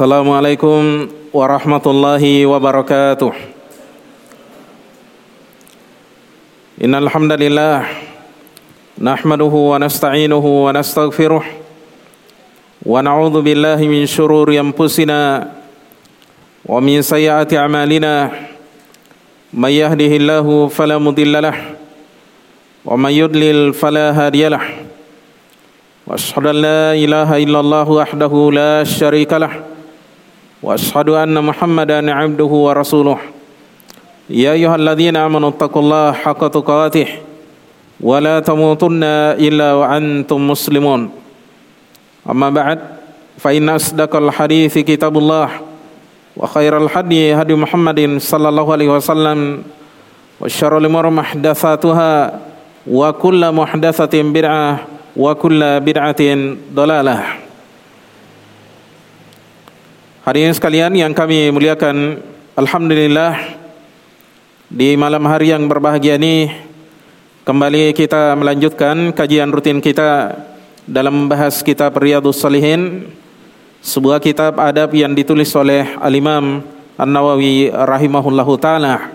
السلام عليكم ورحمة الله وبركاته إن الحمد لله نحمده ونستعينه ونستغفره ونعوذ بالله من شرور أنفسنا ومن سيئات أعمالنا من يهده الله فلا مضل له ومن يضلل فلا هادي له واشهد ان لا اله الا الله وحده لا شريك له واشهد ان محمدا عبده ورسوله يا ايها الذين امنوا اتقوا الله حق تقاته ولا تموتن الا وانتم مسلمون اما بعد فان اصدق الحديث كتاب الله وخير الهدي هدي محمد صلى الله عليه وسلم وشر الامور محدثاتها وكل محدثه بدعه wa kulla bid'atin dalalah Hadirin sekalian yang kami muliakan Alhamdulillah Di malam hari yang berbahagia ini Kembali kita melanjutkan kajian rutin kita Dalam membahas kitab Riyadus Salihin Sebuah kitab adab yang ditulis oleh Al-Imam An-Nawawi rahimahullahu ta'ala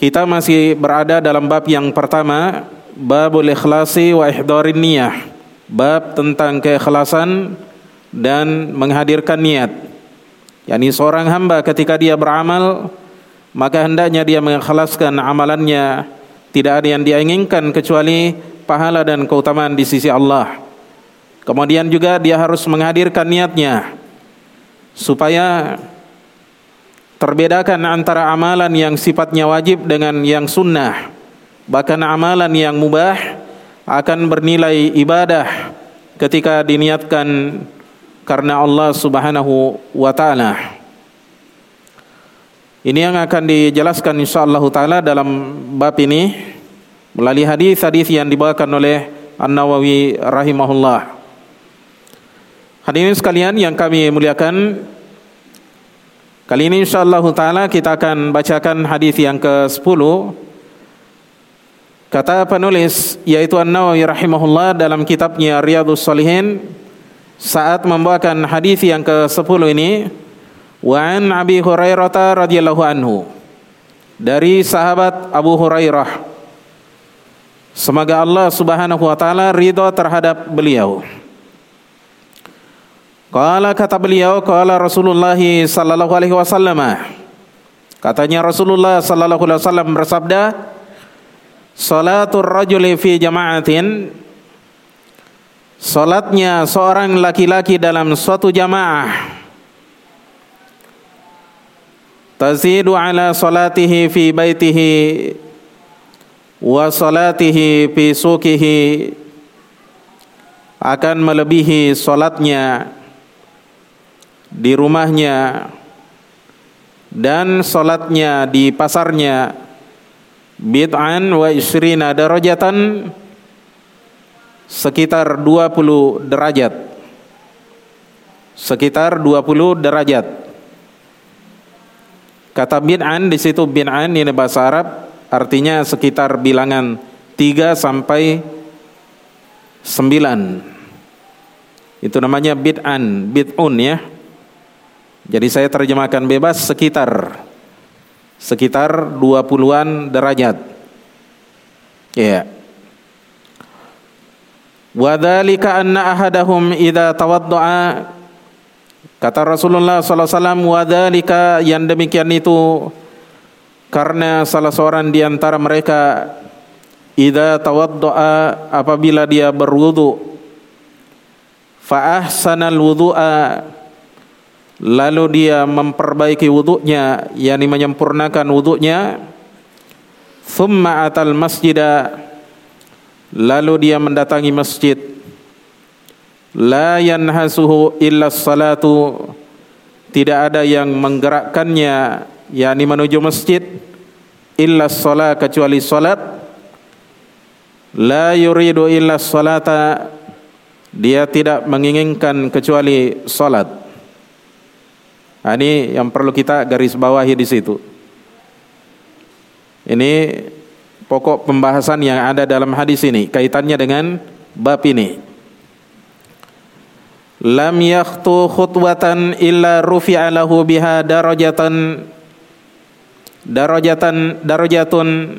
Kita masih berada dalam bab yang pertama Babul ikhlasi wa ihdarin niyah. Bab tentang keikhlasan dan menghadirkan niat. Yani seorang hamba ketika dia beramal maka hendaknya dia mengikhlaskan amalannya tidak ada yang dia inginkan kecuali pahala dan keutamaan di sisi Allah. Kemudian juga dia harus menghadirkan niatnya supaya terbedakan antara amalan yang sifatnya wajib dengan yang sunnah. Bahkan amalan yang mubah akan bernilai ibadah ketika diniatkan karena Allah Subhanahu wa taala. Ini yang akan dijelaskan insyaallah taala dalam bab ini melalui hadis-hadis yang dibawakan oleh An-Nawawi rahimahullah. Hadirin sekalian yang kami muliakan, kali ini insyaallah taala kita akan bacakan hadis yang ke-10 Kata penulis yaitu An-Nawawi rahimahullah dalam kitabnya Riyadhus Shalihin saat membawakan hadis yang ke-10 ini wa an Abi Hurairah radhiyallahu anhu dari sahabat Abu Hurairah. Semoga Allah Subhanahu wa taala ridha terhadap beliau. Qala kata beliau qala Rasulullah sallallahu alaihi wasallam. Katanya Rasulullah sallallahu alaihi wasallam bersabda Salatul rajuli fi jama'atin Salatnya seorang laki-laki dalam suatu jamaah. Tazidu ala salatihi fi baitihi Wa salatihi fi sukihi Akan melebihi salatnya Di rumahnya Dan salatnya di pasarnya. Bid'an wa isrina darajatan sekitar 20 derajat. Sekitar 20 derajat. Kata bid'an di situ bid'an ini bahasa Arab artinya sekitar bilangan 3 sampai 9 itu namanya bid'an bid'un ya. Jadi saya terjemahkan bebas sekitar. Sekitar 20-an derajat. Ya. Wadzalika anna ahadahum idza tawaddaa kata Rasulullah wasallam wadzalika yang demikian itu karena salah seorang di antara mereka idza tawaddaa apabila dia berwudu fa ahsanal wudu'a lalu dia memperbaiki wuduknya yakni menyempurnakan wuduknya thumma atal masjida lalu dia mendatangi masjid. La yanhasuhu illa salatu. Tidak ada yang menggerakkannya yakni menuju masjid illa salat kecuali salat. La yuridu illa salata. Dia tidak menginginkan kecuali salat. Ini yang perlu kita garis bawahi di situ. Ini pokok pembahasan yang ada dalam hadis ini kaitannya dengan bab ini. lam yakhtu khutwatan illa rufi'a lahu biha darajatan darajatan darajatun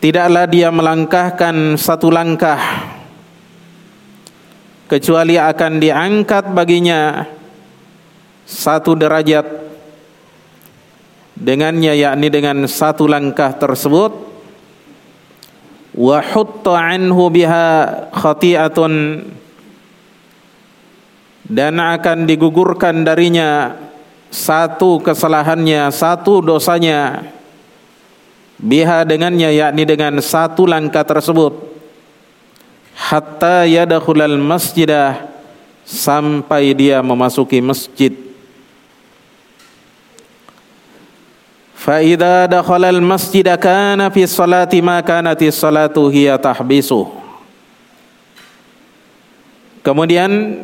tidaklah dia melangkahkan satu langkah kecuali akan diangkat baginya satu derajat dengannya yakni dengan satu langkah tersebut wa hutta anhu biha khati'atun dan akan digugurkan darinya satu kesalahannya, satu dosanya biha dengannya yakni dengan satu langkah tersebut hatta yadkhulal masjidah sampai dia memasuki masjid al masjid kana fi salati ma kanati salatu hiya tahbisu kemudian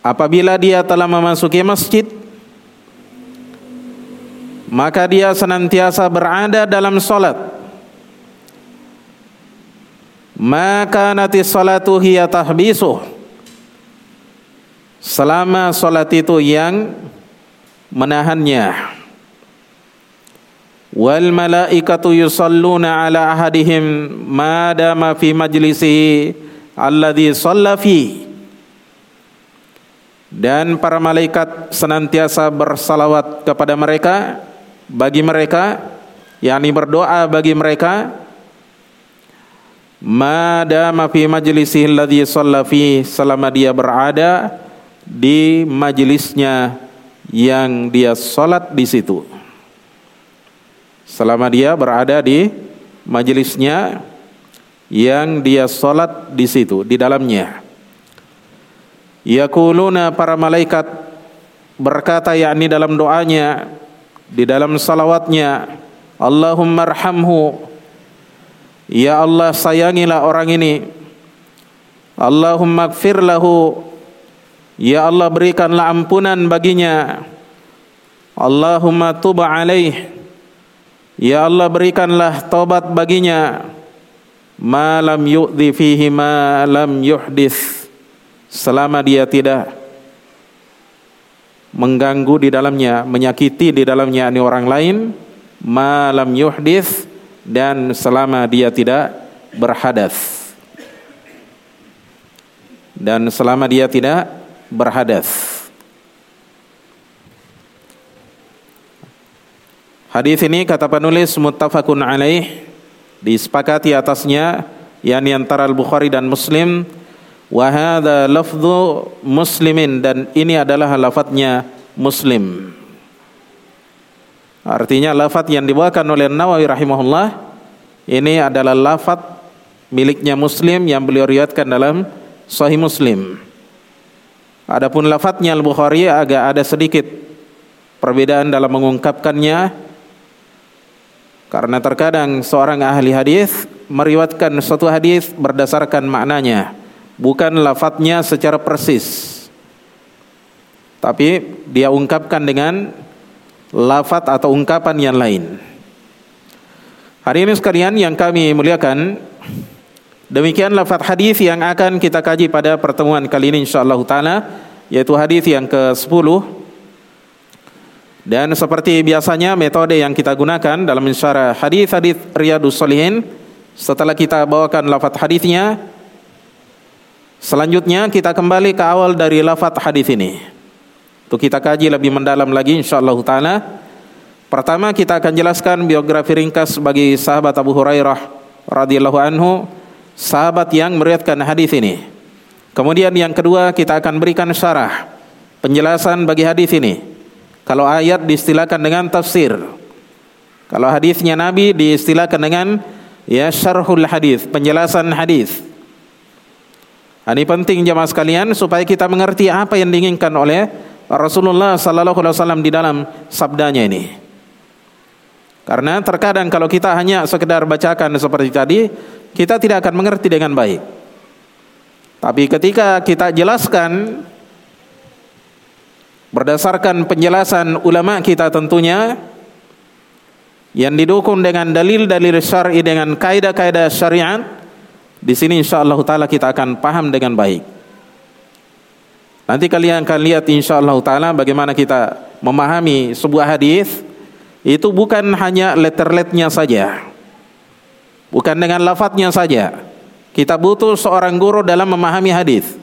Apabila dia telah memasuki masjid maka dia senantiasa berada dalam solat maka nanti salatu hiya tahbisuh. Selama solat itu yang menahannya wal malaikatu yusalluna ala ahadihim madama fi majlisihi alladhi shalla dan para malaikat senantiasa bersalawat kepada mereka bagi mereka yakni berdoa bagi mereka. Madama fi majlisihi alladhi shalla selama dia berada di majlisnya yang dia salat di situ selama dia berada di majlisnya yang dia salat di situ di dalamnya. Yaquluna para malaikat berkata yakni dalam doanya di dalam salawatnya Allahumma arhamhu. Ya Allah sayangilah orang ini. Allahumma gfir lahu. Ya Allah berikanlah ampunan baginya. Allahumma tuba alaih Ya Allah berikanlah taubat baginya ma lam yu'dhi fihi ma lam yuhdith selama dia tidak mengganggu di dalamnya, menyakiti di dalamnya ini orang lain, malam yuhdis dan selama dia tidak berhadas. Dan selama dia tidak berhadas. Hadis ini kata penulis muttafaqun alaih disepakati atasnya yakni antara Al-Bukhari dan Muslim Wahada lafzu muslimin dan ini adalah lafadznya muslim. Artinya lafadz yang dibawakan oleh Nawawi rahimahullah ini adalah lafadz miliknya muslim yang beliau riwayatkan dalam sahih muslim. Adapun lafadznya Al-Bukhari agak ada sedikit perbedaan dalam mengungkapkannya karena terkadang seorang ahli hadis meriwayatkan suatu hadis berdasarkan maknanya bukan lafadznya secara persis. Tapi dia ungkapkan dengan lafadz atau ungkapan yang lain. Hari ini sekalian yang kami muliakan demikian lafadz hadis yang akan kita kaji pada pertemuan kali ini insyaallah taala yaitu hadis yang ke-10 dan seperti biasanya metode yang kita gunakan dalam mensyarah hadis-hadis riyadus solihin setelah kita bawakan lafadz hadisnya Selanjutnya kita kembali ke awal dari lafaz hadis ini. Untuk kita kaji lebih mendalam lagi insyaallah taala. Pertama kita akan jelaskan biografi ringkas bagi sahabat Abu Hurairah radhiyallahu anhu, sahabat yang meriwayatkan hadis ini. Kemudian yang kedua kita akan berikan syarah penjelasan bagi hadis ini. Kalau ayat diistilahkan dengan tafsir. Kalau hadisnya Nabi diistilahkan dengan ya syarhul hadis, penjelasan hadis. Ini penting jemaah sekalian supaya kita mengerti apa yang diinginkan oleh Rasulullah sallallahu alaihi wasallam di dalam sabdanya ini. Karena terkadang kalau kita hanya sekedar bacakan seperti tadi, kita tidak akan mengerti dengan baik. Tapi ketika kita jelaskan berdasarkan penjelasan ulama kita tentunya yang didukung dengan dalil-dalil syar'i dengan kaidah-kaidah syariat di sini insya Allah taala kita akan paham dengan baik. Nanti kalian akan lihat insyaallah taala bagaimana kita memahami sebuah hadis itu bukan hanya letter-letternya saja. Bukan dengan lafadznya saja. Kita butuh seorang guru dalam memahami hadis.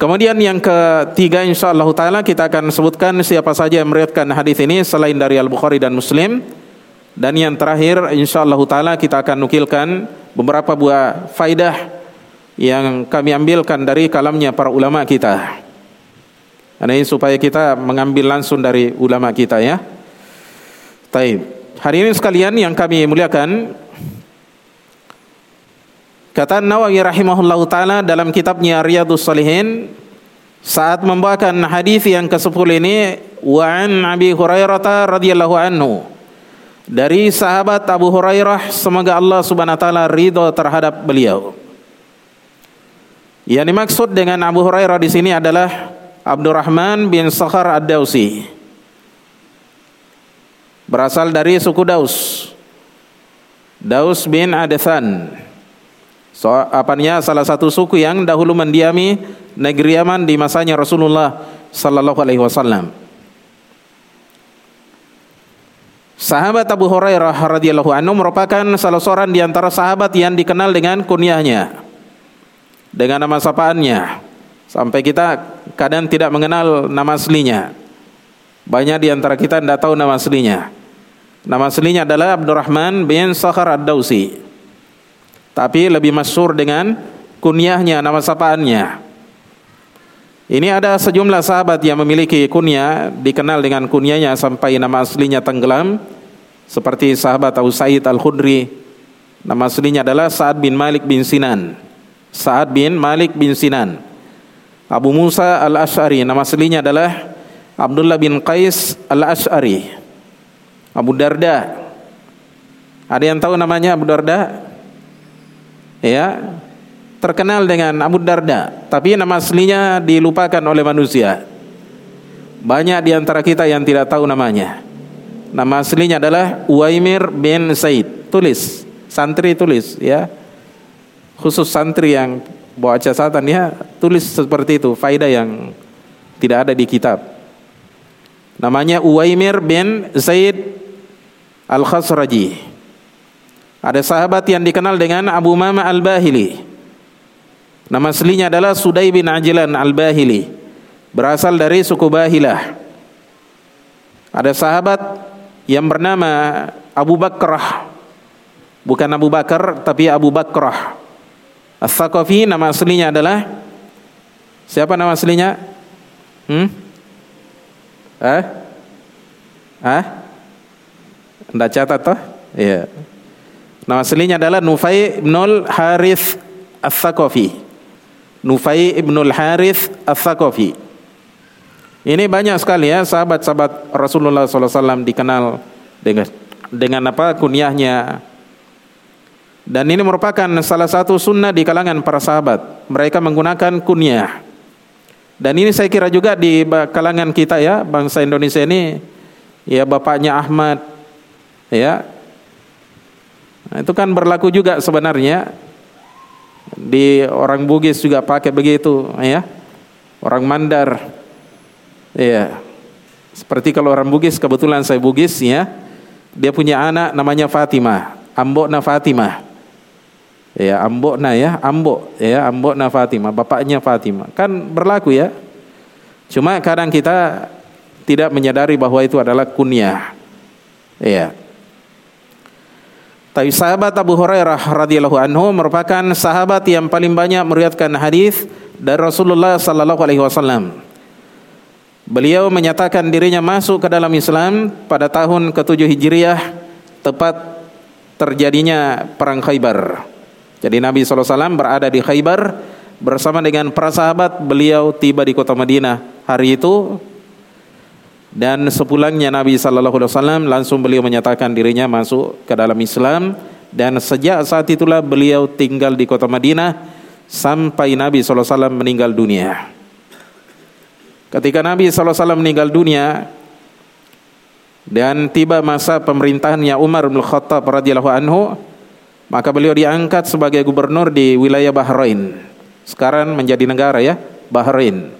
Kemudian yang ketiga insyaallah taala kita akan sebutkan siapa saja yang meriwayatkan hadis ini selain dari Al-Bukhari dan Muslim. Dan yang terakhir insyaallah taala kita akan nukilkan beberapa buah faidah yang kami ambilkan dari kalamnya para ulama kita. Ini supaya kita mengambil langsung dari ulama kita ya. Taib. Hari ini sekalian yang kami muliakan Kata Nawawi rahimahullahu taala dalam kitabnya Riyadhus Shalihin saat membawakan hadis yang ke-10 ini wa an Abi Hurairah radhiyallahu anhu dari sahabat Abu Hurairah semoga Allah Subhanahu wa taala ridho terhadap beliau. Yang dimaksud dengan Abu Hurairah di sini adalah Abdurrahman bin Sakhar Ad-Dausi. Berasal dari suku Daus. Daus bin Adathan. So, apanya salah satu suku yang dahulu mendiami negeri Yaman di masanya Rasulullah sallallahu alaihi wasallam. Sahabat Abu Hurairah radhiyallahu anhu merupakan salah seorang di antara sahabat yang dikenal dengan kunyahnya. Dengan nama sapaannya. Sampai kita kadang tidak mengenal nama aslinya. Banyak di antara kita tidak tahu nama aslinya. Nama aslinya adalah Abdurrahman bin Sakhar Ad-Dausi tapi lebih masyhur dengan kunyahnya, nama sapaannya. Ini ada sejumlah sahabat yang memiliki kunyah, dikenal dengan kunyahnya sampai nama aslinya tenggelam, seperti sahabat Abu Sa'id Al-Khudri. Nama aslinya adalah Sa'ad bin Malik bin Sinan. Sa'ad bin Malik bin Sinan. Abu Musa Al-Ash'ari, nama aslinya adalah Abdullah bin Qais Al-Ash'ari. Abu Darda. Ada yang tahu namanya Abu Darda? Ya terkenal dengan Abu Darda, tapi nama aslinya dilupakan oleh manusia. Banyak di antara kita yang tidak tahu namanya. Nama aslinya adalah Uwaimir bin Said. Tulis, santri tulis ya. Khusus santri yang baca catatan ya, tulis seperti itu, faedah yang tidak ada di kitab. Namanya Uwaimir bin Zaid Al-Khasraji. Ada sahabat yang dikenal dengan Abu Mama Al-Bahili. Nama aslinya adalah Sudai bin Ajlan Al-Bahili. Berasal dari suku Bahilah. Ada sahabat yang bernama Abu Bakrah. Bukan Abu Bakar tapi Abu Bakrah. As-Saqafi nama aslinya adalah Siapa nama aslinya? Hmm? Eh? Ah? Anda catat toh? Iya. Nama aslinya adalah Nufai ibnul Harith As-Saqafi. Nufai ibnul Harith As-Saqafi. Ini banyak sekali ya sahabat-sahabat Rasulullah SAW dikenal dengan dengan apa kunyahnya. Dan ini merupakan salah satu sunnah di kalangan para sahabat. Mereka menggunakan kunyah. Dan ini saya kira juga di kalangan kita ya bangsa Indonesia ini ya bapaknya Ahmad ya Nah, itu kan berlaku juga sebenarnya di orang Bugis juga pakai begitu, ya. Orang Mandar, ya. Seperti kalau orang Bugis kebetulan saya Bugis ya, dia punya anak namanya Fatimah, Ambokna Fatimah. Ya, Ambokna ya, Ambok ya, Ambokna Fatimah, bapaknya Fatimah. Kan berlaku ya. Cuma kadang kita tidak menyadari bahwa itu adalah kunyah. Ya. Tapi sahabat Abu Hurairah radhiyallahu anhu merupakan sahabat yang paling banyak meriwayatkan hadis dari Rasulullah sallallahu alaihi wasallam. Beliau menyatakan dirinya masuk ke dalam Islam pada tahun ke-7 Hijriah tepat terjadinya perang Khaybar. Jadi Nabi SAW berada di Khaybar bersama dengan para sahabat beliau tiba di kota Madinah hari itu dan sepulangnya Nabi sallallahu alaihi wasallam langsung beliau menyatakan dirinya masuk ke dalam Islam dan sejak saat itulah beliau tinggal di kota Madinah sampai Nabi sallallahu alaihi wasallam meninggal dunia. Ketika Nabi sallallahu alaihi wasallam meninggal dunia dan tiba masa pemerintahannya Umar bin Khattab radhiyallahu anhu, maka beliau diangkat sebagai gubernur di wilayah Bahrain sekarang menjadi negara ya, Bahrain.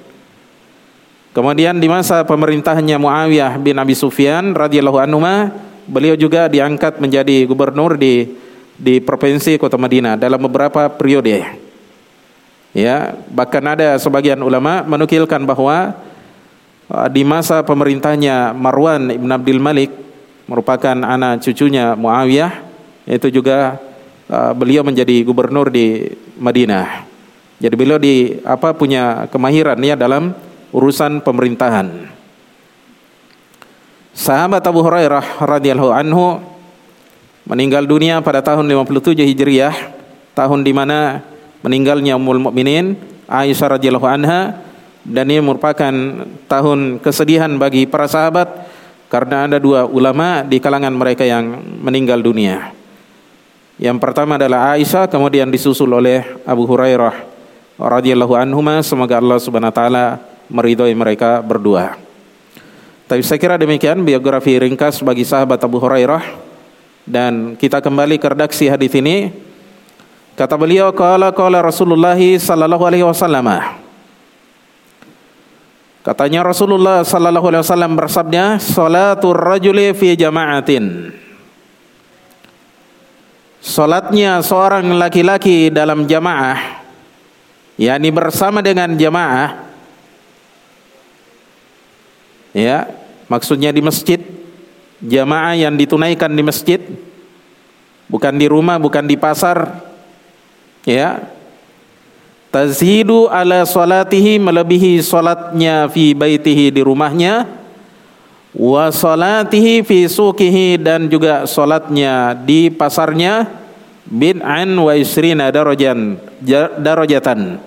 Kemudian di masa pemerintahnya Muawiyah bin Abi Sufyan radhiyallahu anhu beliau juga diangkat menjadi gubernur di di provinsi Kota Madinah dalam beberapa periode. Ya, bahkan ada sebagian ulama menukilkan bahwa uh, di masa pemerintahnya Marwan ibn Abdul Malik merupakan anak cucunya Muawiyah itu juga uh, beliau menjadi gubernur di Madinah. Jadi beliau di apa punya kemahiran ya dalam urusan pemerintahan. Sahabat Abu Hurairah radhiyallahu anhu meninggal dunia pada tahun 57 Hijriah, tahun di mana meninggalnya Ummul Mukminin Aisyah radhiyallahu anha dan ini merupakan tahun kesedihan bagi para sahabat karena ada dua ulama di kalangan mereka yang meninggal dunia. Yang pertama adalah Aisyah kemudian disusul oleh Abu Hurairah radhiyallahu anhu semoga Allah Subhanahu wa taala meridhoi mereka berdua. Tapi saya kira demikian biografi ringkas bagi sahabat Abu Hurairah dan kita kembali ke redaksi hadis ini. Kata beliau qala qala Rasulullah sallallahu alaihi wasallam. Katanya Rasulullah sallallahu alaihi wasallam bersabda, "Salatul rajuli fi jama'atin." Salatnya seorang laki-laki dalam jamaah yakni bersama dengan jamaah ya maksudnya di masjid. Jamaah yang ditunaikan di masjid. Bukan di rumah bukan di pasar. Ya. Tazidu ala salatihi melebihi salatnya fi baitihi di rumahnya. Wa salatihi fi suqihi dan juga salatnya di pasarnya. Bid'an wa isrina darajan darajatan.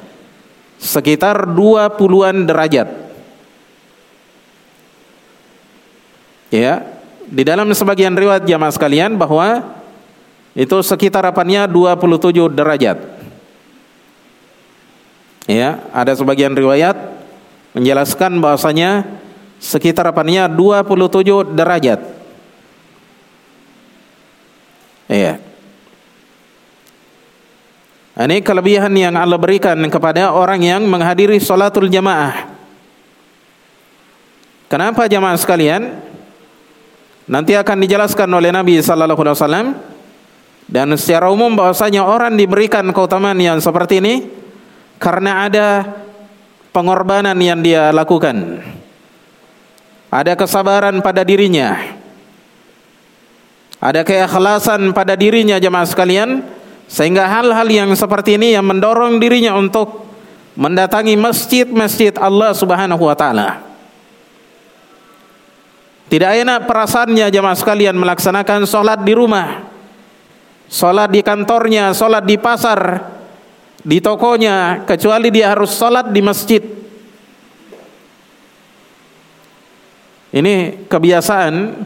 Sekitar 20-an derajat Ya, di dalam sebagian riwayat jamaah sekalian bahwa itu sekitar apanya 27 derajat. Ya, ada sebagian riwayat menjelaskan bahwasanya sekitar apanya 27 derajat. Ya. Ini kelebihan yang Allah berikan kepada orang yang menghadiri salatul jamaah. Kenapa jamaah sekalian? Nanti akan dijelaskan oleh Nabi sallallahu alaihi wasallam dan secara umum bahwasanya orang diberikan keutamaan yang seperti ini karena ada pengorbanan yang dia lakukan. Ada kesabaran pada dirinya. Ada keikhlasan pada dirinya jemaah sekalian sehingga hal-hal yang seperti ini yang mendorong dirinya untuk mendatangi masjid-masjid Allah Subhanahu wa taala. Tidak enak perasaannya jemaah sekalian melaksanakan sholat di rumah, sholat di kantornya, sholat di pasar, di tokonya, kecuali dia harus sholat di masjid. Ini kebiasaan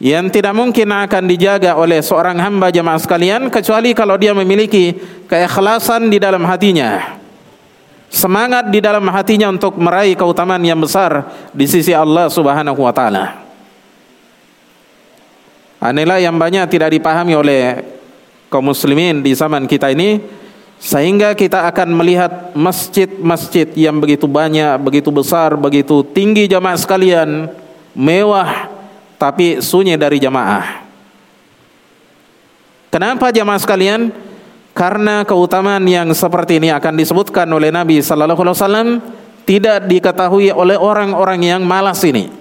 yang tidak mungkin akan dijaga oleh seorang hamba jemaah sekalian kecuali kalau dia memiliki keikhlasan di dalam hatinya semangat di dalam hatinya untuk meraih keutamaan yang besar di sisi Allah Subhanahu wa taala. Inilah yang banyak tidak dipahami oleh kaum muslimin di zaman kita ini sehingga kita akan melihat masjid-masjid yang begitu banyak, begitu besar, begitu tinggi jamaah sekalian, mewah tapi sunyi dari jamaah. Kenapa jamaah sekalian? Karena keutamaan yang seperti ini akan disebutkan oleh Nabi sallallahu alaihi wasallam tidak diketahui oleh orang-orang yang malas ini.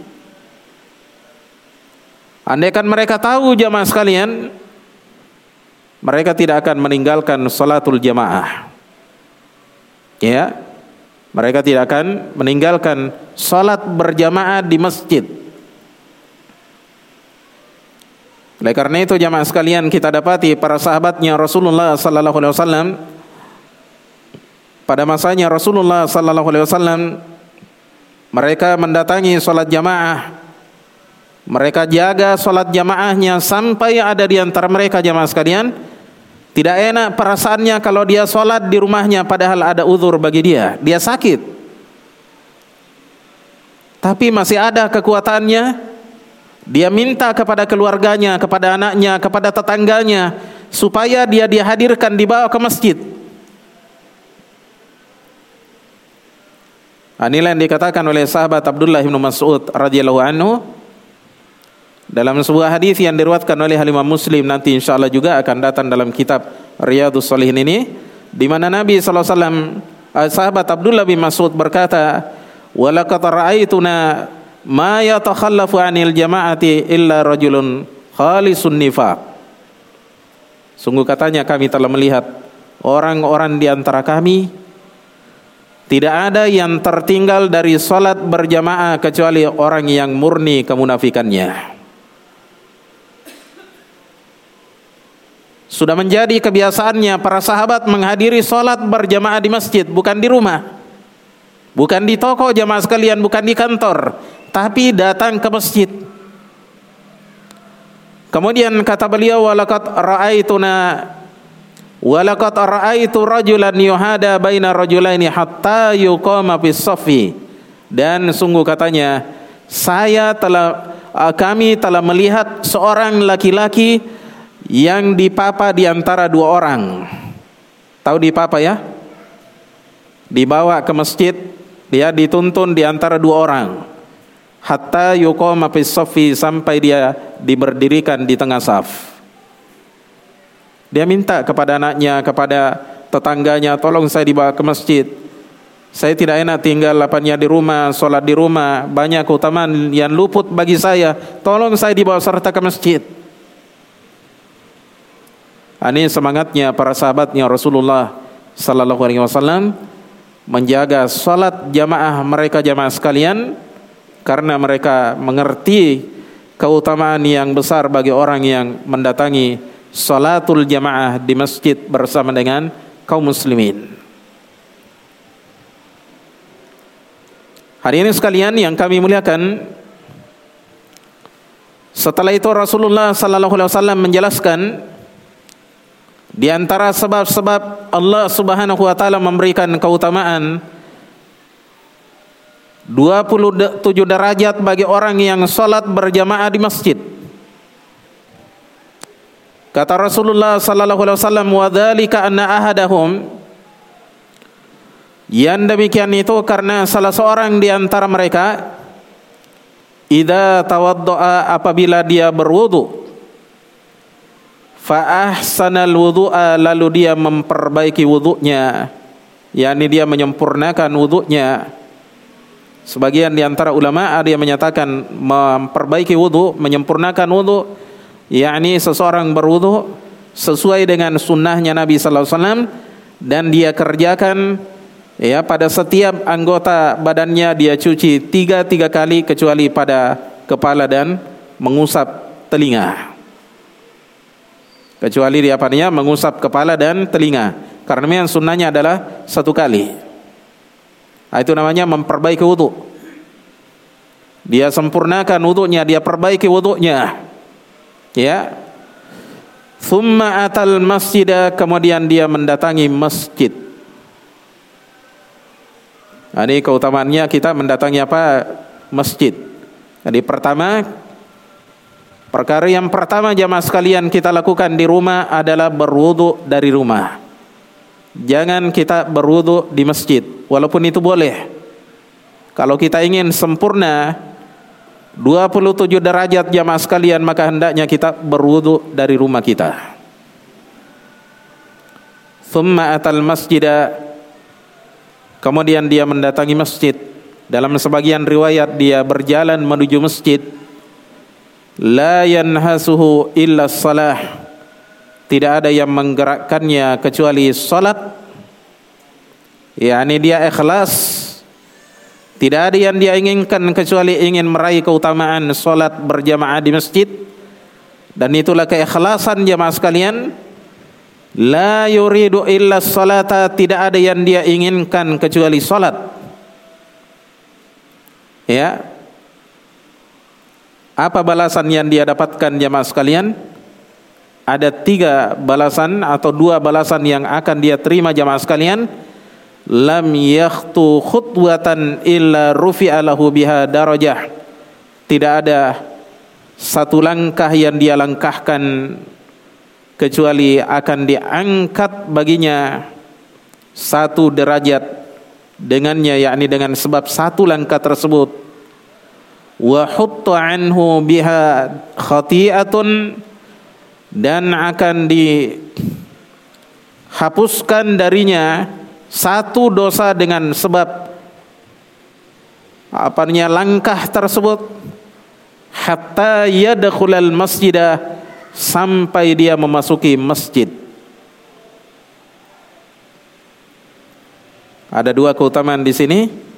Andaikan mereka tahu jamaah sekalian, mereka tidak akan meninggalkan salatul jamaah. Ya, mereka tidak akan meninggalkan salat berjamaah di masjid. Oleh karena itu jamaah sekalian kita dapati para sahabatnya Rasulullah sallallahu alaihi wasallam pada masanya Rasulullah sallallahu alaihi wasallam mereka mendatangi salat jamaah. Mereka jaga salat jamaahnya sampai ada di antara mereka jamaah sekalian. Tidak enak perasaannya kalau dia salat di rumahnya padahal ada uzur bagi dia. Dia sakit. Tapi masih ada kekuatannya dia minta kepada keluarganya, kepada anaknya, kepada tetangganya supaya dia dihadirkan dibawa ke masjid. Inilah yang dikatakan oleh sahabat Abdullah bin Mas'ud radhiyallahu anhu dalam sebuah hadis yang diriwayatkan oleh Imam Muslim nanti insyaallah juga akan datang dalam kitab Riyadhus Shalihin ini di mana Nabi sallallahu alaihi wasallam eh, sahabat Abdullah bin Mas'ud berkata walaqad ra'aituna ma yatakhallafu 'anil jama'ati illa rajulun khalisun nifaq Sungguh katanya kami telah melihat orang-orang di antara kami tidak ada yang tertinggal dari salat berjamaah kecuali orang yang murni kemunafikannya. Sudah menjadi kebiasaannya para sahabat menghadiri salat berjamaah di masjid, bukan di rumah. Bukan di toko jamaah sekalian, bukan di kantor, tapi datang ke masjid. Kemudian kata beliau walaqad ra'aituna Walaqad ra'aitu rajulan yuhada baina rajulaini hatta yuqama bis safi. Dan sungguh katanya, saya telah uh, kami telah melihat seorang laki-laki yang dipapa di antara dua orang. Tahu dipapa ya? Dibawa ke masjid, dia dituntun di antara dua orang. Hatta yuqama bis safi sampai dia diberdirikan di tengah saf. Dia minta kepada anaknya, kepada tetangganya, tolong saya dibawa ke masjid. Saya tidak enak tinggal lapanya di rumah, sholat di rumah. Banyak keutamaan yang luput bagi saya. Tolong saya dibawa serta ke masjid. Ini semangatnya para sahabatnya Rasulullah Sallallahu Alaihi Wasallam menjaga sholat jamaah mereka jamaah sekalian karena mereka mengerti keutamaan yang besar bagi orang yang mendatangi salatul jamaah di masjid bersama dengan kaum muslimin. Hari ini sekalian yang kami muliakan setelah itu Rasulullah sallallahu alaihi wasallam menjelaskan di antara sebab-sebab Allah Subhanahu wa taala memberikan keutamaan 27 derajat bagi orang yang salat berjamaah di masjid. Kata Rasulullah sallallahu alaihi wasallam wa dzalika anna ahadahum yang demikian itu karena salah seorang di antara mereka idza tawaddaa apabila dia berwudu fa ahsanal wudu'a lalu dia memperbaiki wudunya yakni dia menyempurnakan wudunya sebagian di antara ulama ada yang menyatakan memperbaiki wudu menyempurnakan wudu yakni seseorang berwudu sesuai dengan sunnahnya Nabi sallallahu alaihi wasallam dan dia kerjakan ya pada setiap anggota badannya dia cuci tiga tiga kali kecuali pada kepala dan mengusap telinga. Kecuali dia apanya mengusap kepala dan telinga. Karena yang sunnahnya adalah satu kali nah, itu namanya memperbaiki wudhu dia sempurnakan wudhunya dia perbaiki wudhunya Ya. Thumma atal masjidah kemudian dia mendatangi masjid. Nah, ini keutamaannya kita mendatangi apa? Masjid. Jadi pertama perkara yang pertama jamaah sekalian kita lakukan di rumah adalah berwudu dari rumah. Jangan kita berwudu di masjid, walaupun itu boleh. Kalau kita ingin sempurna 27 derajat jamaah sekalian maka hendaknya kita berwudu dari rumah kita. Thumma atal masjida Kemudian dia mendatangi masjid. Dalam sebagian riwayat dia berjalan menuju masjid. La yanhasuhu illa salah. Tidak ada yang menggerakkannya kecuali salat. Yani dia ikhlas tidak ada yang dia inginkan kecuali ingin meraih keutamaan solat berjamaah di masjid. Dan itulah keikhlasan jamaah sekalian. La yuridu illa salata. Tidak ada yang dia inginkan kecuali solat. Ya. Apa balasan yang dia dapatkan jamaah sekalian? Ada tiga balasan atau dua balasan yang akan dia terima jamaah sekalian. Lam yakhtu khutwatan illa rufi'a lahu biha darajah. Tidak ada satu langkah yang dia langkahkan kecuali akan diangkat baginya satu derajat dengannya yakni dengan sebab satu langkah tersebut. Wa hutta anhu biha khati'atun dan akan dihapuskan darinya satu dosa dengan sebab. Apanya langkah tersebut? Hatta yadkhulal masjidah sampai dia memasuki masjid. Ada dua keutamaan di sini.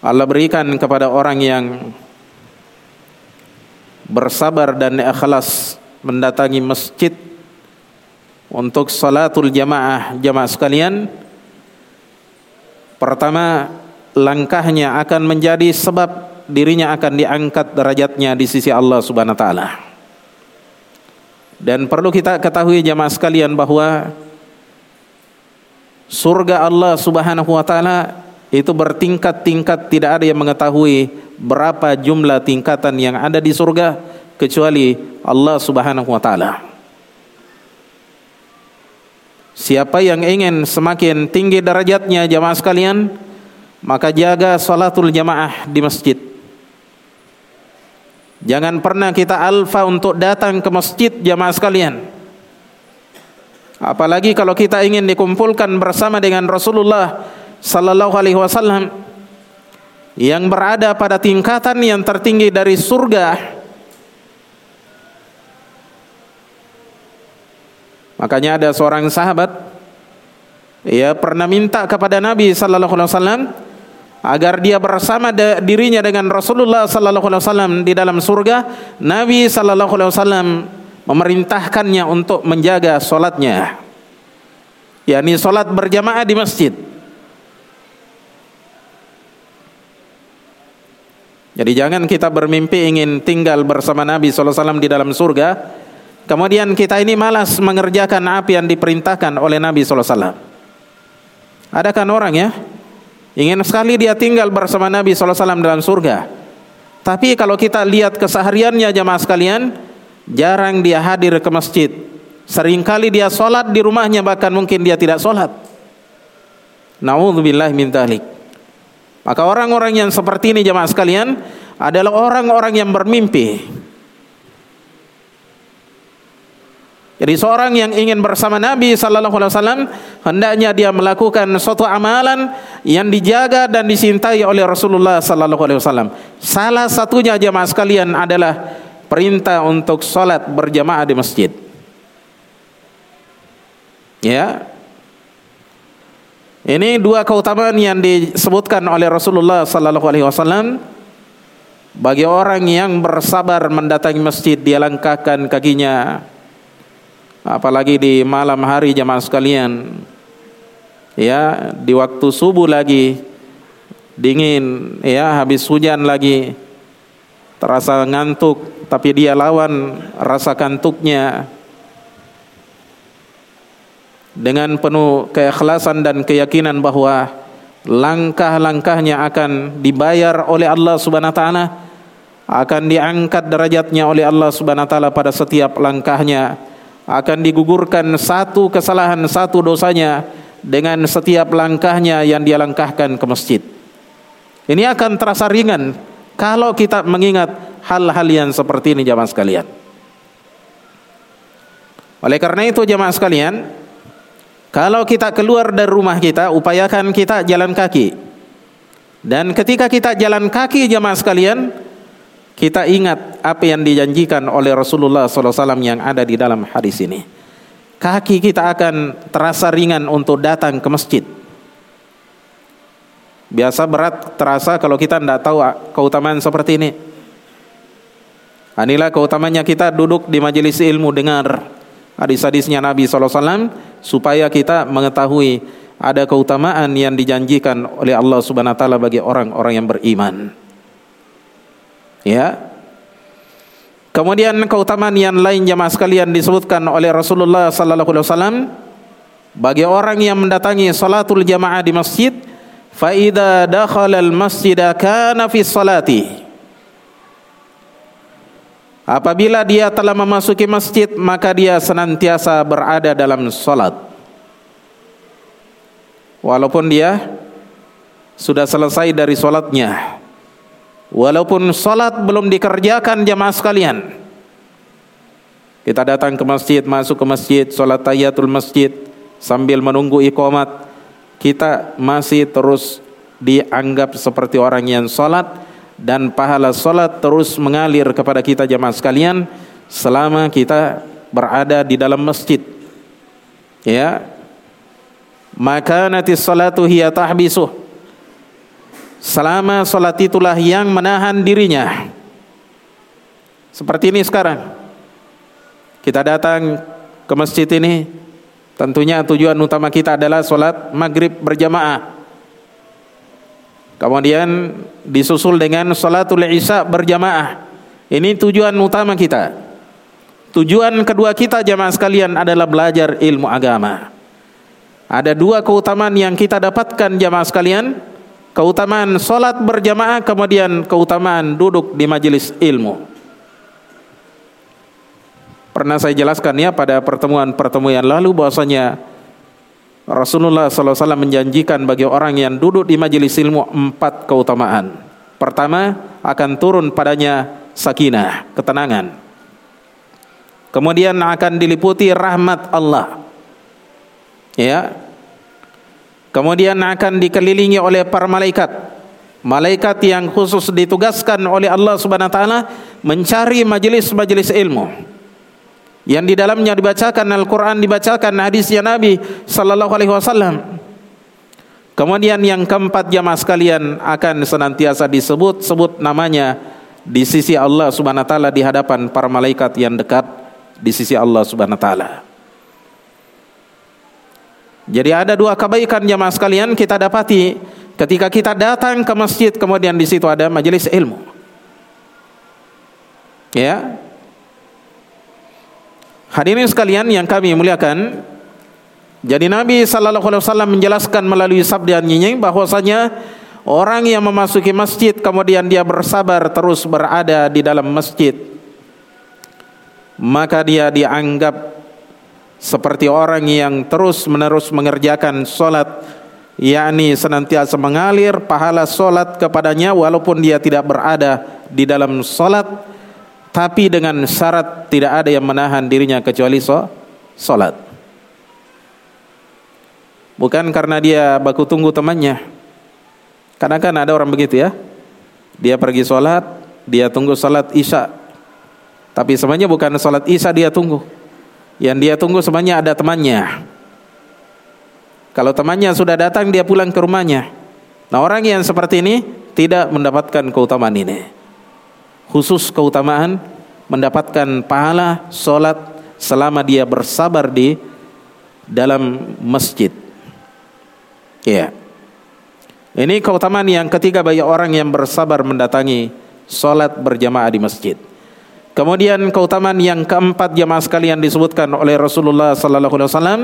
Allah berikan kepada orang yang bersabar dan ikhlas mendatangi masjid untuk salatul jamaah. Jamaah sekalian pertama langkahnya akan menjadi sebab dirinya akan diangkat derajatnya di sisi Allah Subhanahu wa taala. Dan perlu kita ketahui jamaah sekalian bahwa surga Allah Subhanahu wa taala itu bertingkat-tingkat tidak ada yang mengetahui berapa jumlah tingkatan yang ada di surga kecuali Allah Subhanahu wa taala. Siapa yang ingin semakin tinggi derajatnya jamaah sekalian, maka jaga salatul jamaah di masjid. Jangan pernah kita alfa untuk datang ke masjid jamaah sekalian. Apalagi kalau kita ingin dikumpulkan bersama dengan Rasulullah sallallahu alaihi wasallam yang berada pada tingkatan yang tertinggi dari surga. Makanya ada seorang sahabat ia pernah minta kepada Nabi sallallahu alaihi wasallam agar dia bersama dirinya dengan Rasulullah sallallahu alaihi wasallam di dalam surga. Nabi sallallahu alaihi wasallam memerintahkannya untuk menjaga solatnya yakni solat berjamaah di masjid jadi jangan kita bermimpi ingin tinggal bersama Nabi SAW di dalam surga kemudian kita ini malas mengerjakan apa yang diperintahkan oleh Nabi SAW ada kan orang ya ingin sekali dia tinggal bersama Nabi SAW dalam surga tapi kalau kita lihat kesehariannya jamaah sekalian jarang dia hadir ke masjid. Seringkali dia sholat di rumahnya bahkan mungkin dia tidak sholat. Nauzubillah min talik. Maka orang-orang yang seperti ini jemaah sekalian adalah orang-orang yang bermimpi. Jadi seorang yang ingin bersama Nabi sallallahu alaihi wasallam hendaknya dia melakukan suatu amalan yang dijaga dan disintai oleh Rasulullah sallallahu alaihi wasallam. Salah satunya jemaah sekalian adalah perintah untuk sholat berjamaah di masjid. Ya. Ini dua keutamaan yang disebutkan oleh Rasulullah sallallahu alaihi wasallam. Bagi orang yang bersabar mendatangi masjid dia langkahkan kakinya apalagi di malam hari jamaah sekalian. Ya di waktu subuh lagi dingin ya habis hujan lagi terasa ngantuk tapi dia lawan rasa kantuknya dengan penuh keikhlasan dan keyakinan bahwa langkah-langkahnya akan dibayar oleh Allah Subhanahu wa taala akan diangkat derajatnya oleh Allah Subhanahu wa taala pada setiap langkahnya akan digugurkan satu kesalahan satu dosanya dengan setiap langkahnya yang dia langkahkan ke masjid ini akan terasa ringan kalau kita mengingat hal-hal yang seperti ini jamaah sekalian. Oleh karena itu jamaah sekalian, kalau kita keluar dari rumah kita, upayakan kita jalan kaki. Dan ketika kita jalan kaki jamaah sekalian, kita ingat apa yang dijanjikan oleh Rasulullah SAW yang ada di dalam hadis ini. Kaki kita akan terasa ringan untuk datang ke masjid. Biasa berat terasa kalau kita tidak tahu keutamaan seperti ini. Inilah keutamanya kita duduk di majelis ilmu dengar hadis-hadisnya Nabi SAW supaya kita mengetahui ada keutamaan yang dijanjikan oleh Allah Subhanahu Wa Taala bagi orang-orang yang beriman. Ya. Kemudian keutamaan yang lain jamaah sekalian disebutkan oleh Rasulullah Sallallahu Alaihi Wasallam bagi orang yang mendatangi salatul jamaah di masjid fa idza dakhala al masjida kana fi salati Apabila dia telah memasuki masjid maka dia senantiasa berada dalam salat walaupun dia sudah selesai dari solatnya walaupun solat belum dikerjakan jamaah sekalian. Kita datang ke masjid masuk ke masjid solat tahiyatul masjid sambil menunggu iqamat. Kita masih terus dianggap seperti orang yang solat dan pahala solat terus mengalir kepada kita jamaah sekalian selama kita berada di dalam masjid. Ya. Maka nanti salatu hiya tahbisuh. Selama salat itulah yang menahan dirinya. Seperti ini sekarang. Kita datang ke masjid ini tentunya tujuan utama kita adalah salat maghrib berjamaah kemudian disusul dengan salatul isya berjamaah ini tujuan utama kita Tujuan kedua kita jamaah sekalian adalah belajar ilmu agama. Ada dua keutamaan yang kita dapatkan jamaah sekalian. Keutamaan solat berjamaah kemudian keutamaan duduk di majelis ilmu. Pernah saya jelaskan ya pada pertemuan-pertemuan lalu bahwasanya Rasulullah SAW menjanjikan bagi orang yang duduk di majelis ilmu empat keutamaan. Pertama akan turun padanya sakinah, ketenangan. Kemudian akan diliputi rahmat Allah. Ya. Kemudian akan dikelilingi oleh para malaikat. Malaikat yang khusus ditugaskan oleh Allah Subhanahu wa taala mencari majelis-majelis ilmu. Yang di dalamnya dibacakan Al-Qur'an, dibacakan hadisnya Nabi sallallahu alaihi wasallam. Kemudian yang keempat jamaah sekalian akan senantiasa disebut-sebut namanya di sisi Allah Subhanahu wa taala di hadapan para malaikat yang dekat di sisi Allah Subhanahu wa taala. Jadi ada dua kebaikan jamaah sekalian kita dapati ketika kita datang ke masjid kemudian di situ ada majelis ilmu. Ya. Hadirin sekalian yang kami muliakan, jadi Nabi sallallahu alaihi wasallam menjelaskan melalui sabda nyinying bahwasanya orang yang memasuki masjid kemudian dia bersabar terus berada di dalam masjid maka dia dianggap seperti orang yang terus-menerus mengerjakan solat yakni senantiasa mengalir pahala solat kepadanya walaupun dia tidak berada di dalam solat tapi dengan syarat tidak ada yang menahan dirinya kecuali so, solat bukan karena dia baku tunggu temannya karena kan ada orang begitu ya dia pergi solat dia tunggu solat isya tapi sebenarnya bukan sholat isya dia tunggu. Yang dia tunggu sebenarnya ada temannya. Kalau temannya sudah datang dia pulang ke rumahnya. Nah orang yang seperti ini tidak mendapatkan keutamaan ini. Khusus keutamaan mendapatkan pahala sholat selama dia bersabar di dalam masjid. Ya. Ini keutamaan yang ketiga bagi orang yang bersabar mendatangi sholat berjamaah di masjid. Kemudian keutamaan yang keempat jemaah sekalian disebutkan oleh Rasulullah sallallahu alaihi wasallam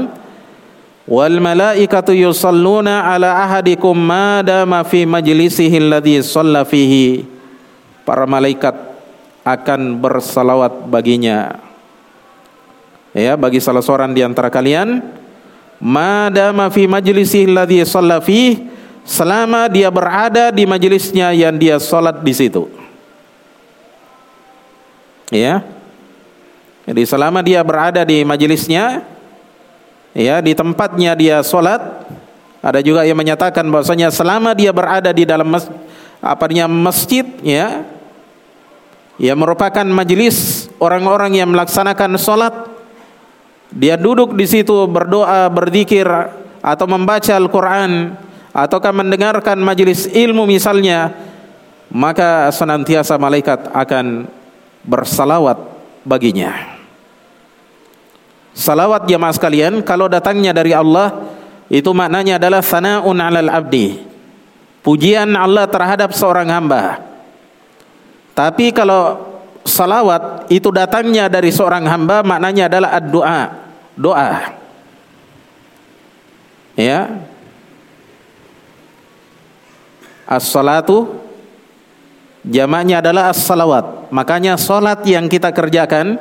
wal malaikatu yusalluna ala ahadikum ma dama fi majlisihi alladhi shalla fihi para malaikat akan bersalawat baginya ya bagi salah seorang di antara kalian ma dama fi majlisihi alladhi shalla selama dia berada di majelisnya yang dia salat di situ Ya. Jadi selama dia berada di majelisnya ya di tempatnya dia sholat ada juga yang menyatakan bahwasanya selama dia berada di dalam mas, apa masjid ya ya merupakan majelis orang-orang yang melaksanakan sholat dia duduk di situ berdoa berzikir atau membaca Al-Quran ataukah mendengarkan majelis ilmu misalnya maka senantiasa malaikat akan bersalawat baginya. Salawat jamaah sekalian kalau datangnya dari Allah itu maknanya adalah sana'un 'alal abdi. Pujian Allah terhadap seorang hamba. Tapi kalau salawat itu datangnya dari seorang hamba maknanya adalah ad-doa, doa. Ya. As-salatu Jamaknya adalah as-salawat. Makanya salat yang kita kerjakan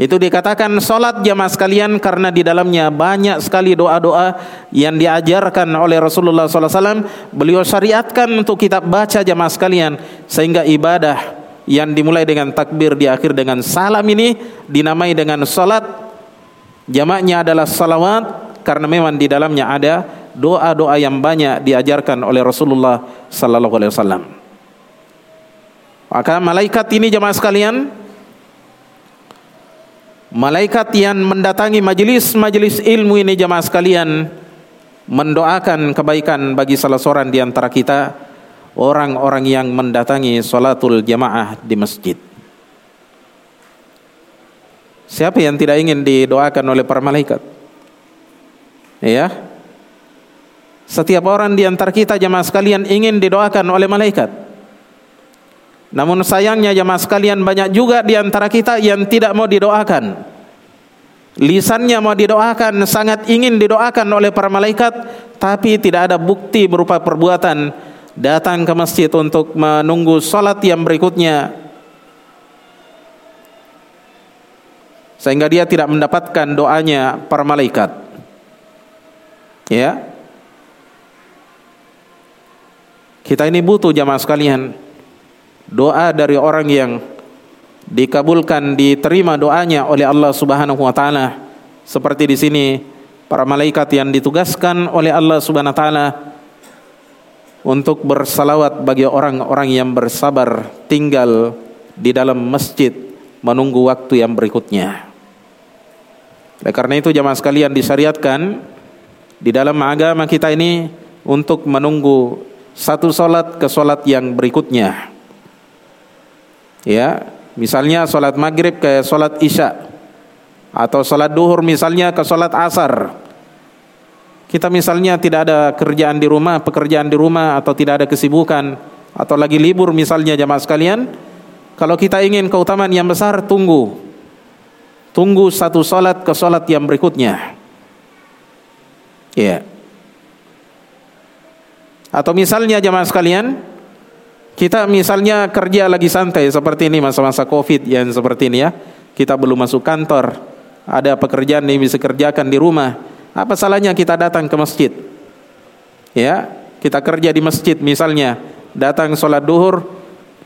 Itu dikatakan solat jamaah sekalian karena di dalamnya banyak sekali doa-doa yang diajarkan oleh Rasulullah SAW. Beliau syariatkan untuk kita baca jamaah sekalian sehingga ibadah yang dimulai dengan takbir di akhir dengan salam ini dinamai dengan solat. Jamaknya adalah salawat karena memang di dalamnya ada doa-doa yang banyak diajarkan oleh Rasulullah Sallallahu Alaihi Wasallam. Maka malaikat ini jamaah sekalian Malaikat yang mendatangi majelis-majelis ilmu ini jemaah sekalian mendoakan kebaikan bagi salah seorang di antara kita orang-orang yang mendatangi salatul jamaah di masjid. Siapa yang tidak ingin didoakan oleh para malaikat? Ya. Setiap orang di antara kita jemaah sekalian ingin didoakan oleh malaikat. Namun sayangnya jemaah sekalian banyak juga di antara kita yang tidak mau didoakan. Lisannya mau didoakan, sangat ingin didoakan oleh para malaikat, tapi tidak ada bukti berupa perbuatan datang ke masjid untuk menunggu salat yang berikutnya. Sehingga dia tidak mendapatkan doanya para malaikat. Ya. Kita ini butuh jamaah sekalian doa dari orang yang dikabulkan diterima doanya oleh Allah Subhanahu wa taala seperti di sini para malaikat yang ditugaskan oleh Allah Subhanahu wa taala untuk bersalawat bagi orang-orang yang bersabar tinggal di dalam masjid menunggu waktu yang berikutnya. Oleh karena itu jamaah sekalian disyariatkan di dalam agama kita ini untuk menunggu satu solat ke solat yang berikutnya. Ya, misalnya sholat maghrib ke sholat isya atau sholat duhur misalnya ke sholat asar. Kita misalnya tidak ada kerjaan di rumah, pekerjaan di rumah atau tidak ada kesibukan atau lagi libur misalnya jamaah sekalian, kalau kita ingin keutamaan yang besar tunggu. Tunggu satu sholat ke sholat yang berikutnya. Ya. Atau misalnya jamaah sekalian, kita misalnya kerja lagi santai seperti ini masa-masa Covid yang seperti ini ya. Kita belum masuk kantor. Ada pekerjaan yang bisa kerjakan di rumah. Apa salahnya kita datang ke masjid? Ya, kita kerja di masjid misalnya, datang sholat duhur,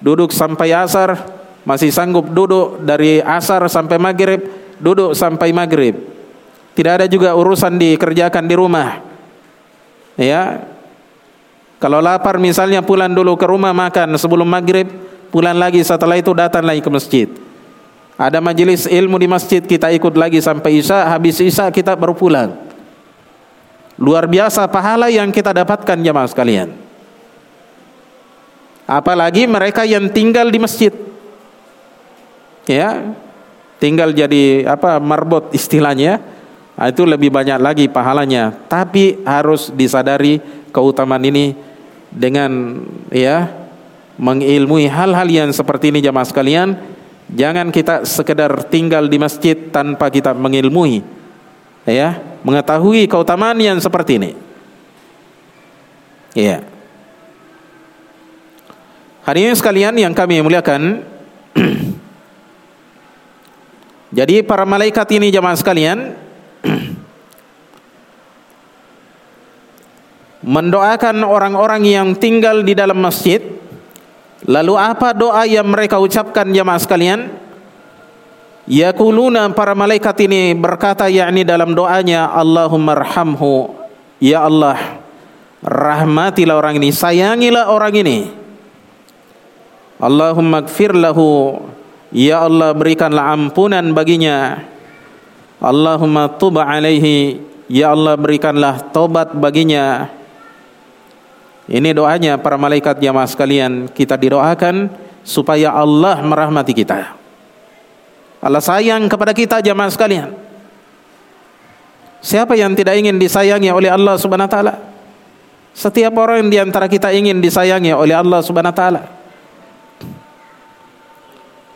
duduk sampai asar, masih sanggup duduk dari asar sampai maghrib, duduk sampai maghrib. Tidak ada juga urusan dikerjakan di rumah. Ya, kalau lapar misalnya pulang dulu ke rumah makan sebelum maghrib, pulang lagi setelah itu datang lagi ke masjid. Ada majelis ilmu di masjid kita ikut lagi sampai isya, habis isya kita baru pulang. Luar biasa pahala yang kita dapatkan jamaah sekalian. Apalagi mereka yang tinggal di masjid. Ya, tinggal jadi apa marbot istilahnya. Itu lebih banyak lagi pahalanya. Tapi harus disadari keutamaan ini dengan ya mengilmui hal-hal yang seperti ini jamaah sekalian jangan kita sekedar tinggal di masjid tanpa kita mengilmui ya mengetahui keutamaan yang seperti ini. Ya. Ini sekalian yang kami muliakan jadi para malaikat ini jamaah sekalian mendoakan orang-orang yang tinggal di dalam masjid. Lalu apa doa yang mereka ucapkan jemaah sekalian? Yaquluna para malaikat ini berkata yakni dalam doanya Allahumma arhamhu ya Allah rahmatilah orang ini sayangilah orang ini Allahumma gfir lahu ya Allah berikanlah ampunan baginya Allahumma tub alaihi ya Allah berikanlah tobat baginya ini doanya para malaikat jamaah sekalian kita didoakan supaya Allah merahmati kita. Allah sayang kepada kita jamaah sekalian. Siapa yang tidak ingin disayangi oleh Allah Subhanahu wa taala? Setiap orang di antara kita ingin disayangi oleh Allah Subhanahu wa taala.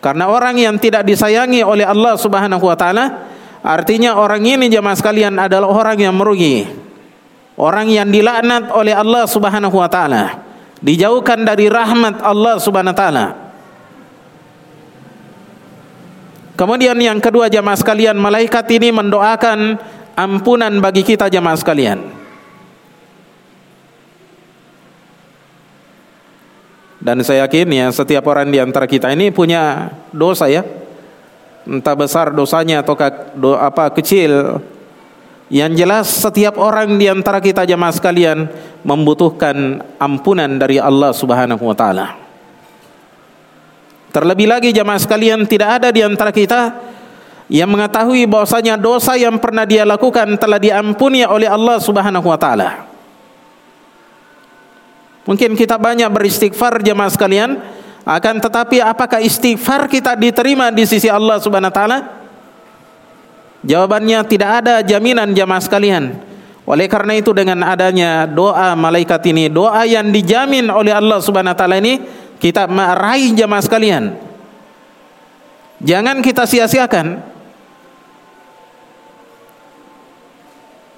Karena orang yang tidak disayangi oleh Allah Subhanahu wa taala artinya orang ini jamaah sekalian adalah orang yang merugi orang yang dilaknat oleh Allah Subhanahu wa taala, dijauhkan dari rahmat Allah Subhanahu wa taala. Kemudian yang kedua jamaah sekalian, malaikat ini mendoakan ampunan bagi kita jamaah sekalian. Dan saya yakin ya setiap orang di antara kita ini punya dosa ya. Entah besar dosanya atau do, apa kecil. Yang jelas setiap orang di antara kita jemaah sekalian membutuhkan ampunan dari Allah Subhanahu wa taala. Terlebih lagi jemaah sekalian tidak ada di antara kita yang mengetahui bahwasanya dosa yang pernah dia lakukan telah diampuni oleh Allah Subhanahu wa taala. Mungkin kita banyak beristighfar jemaah sekalian, akan tetapi apakah istighfar kita diterima di sisi Allah Subhanahu wa taala? Jawabannya tidak ada jaminan jemaah sekalian. Oleh karena itu dengan adanya doa malaikat ini, doa yang dijamin oleh Allah Subhanahu wa taala ini kita meraih jamaah sekalian. Jangan kita sia-siakan.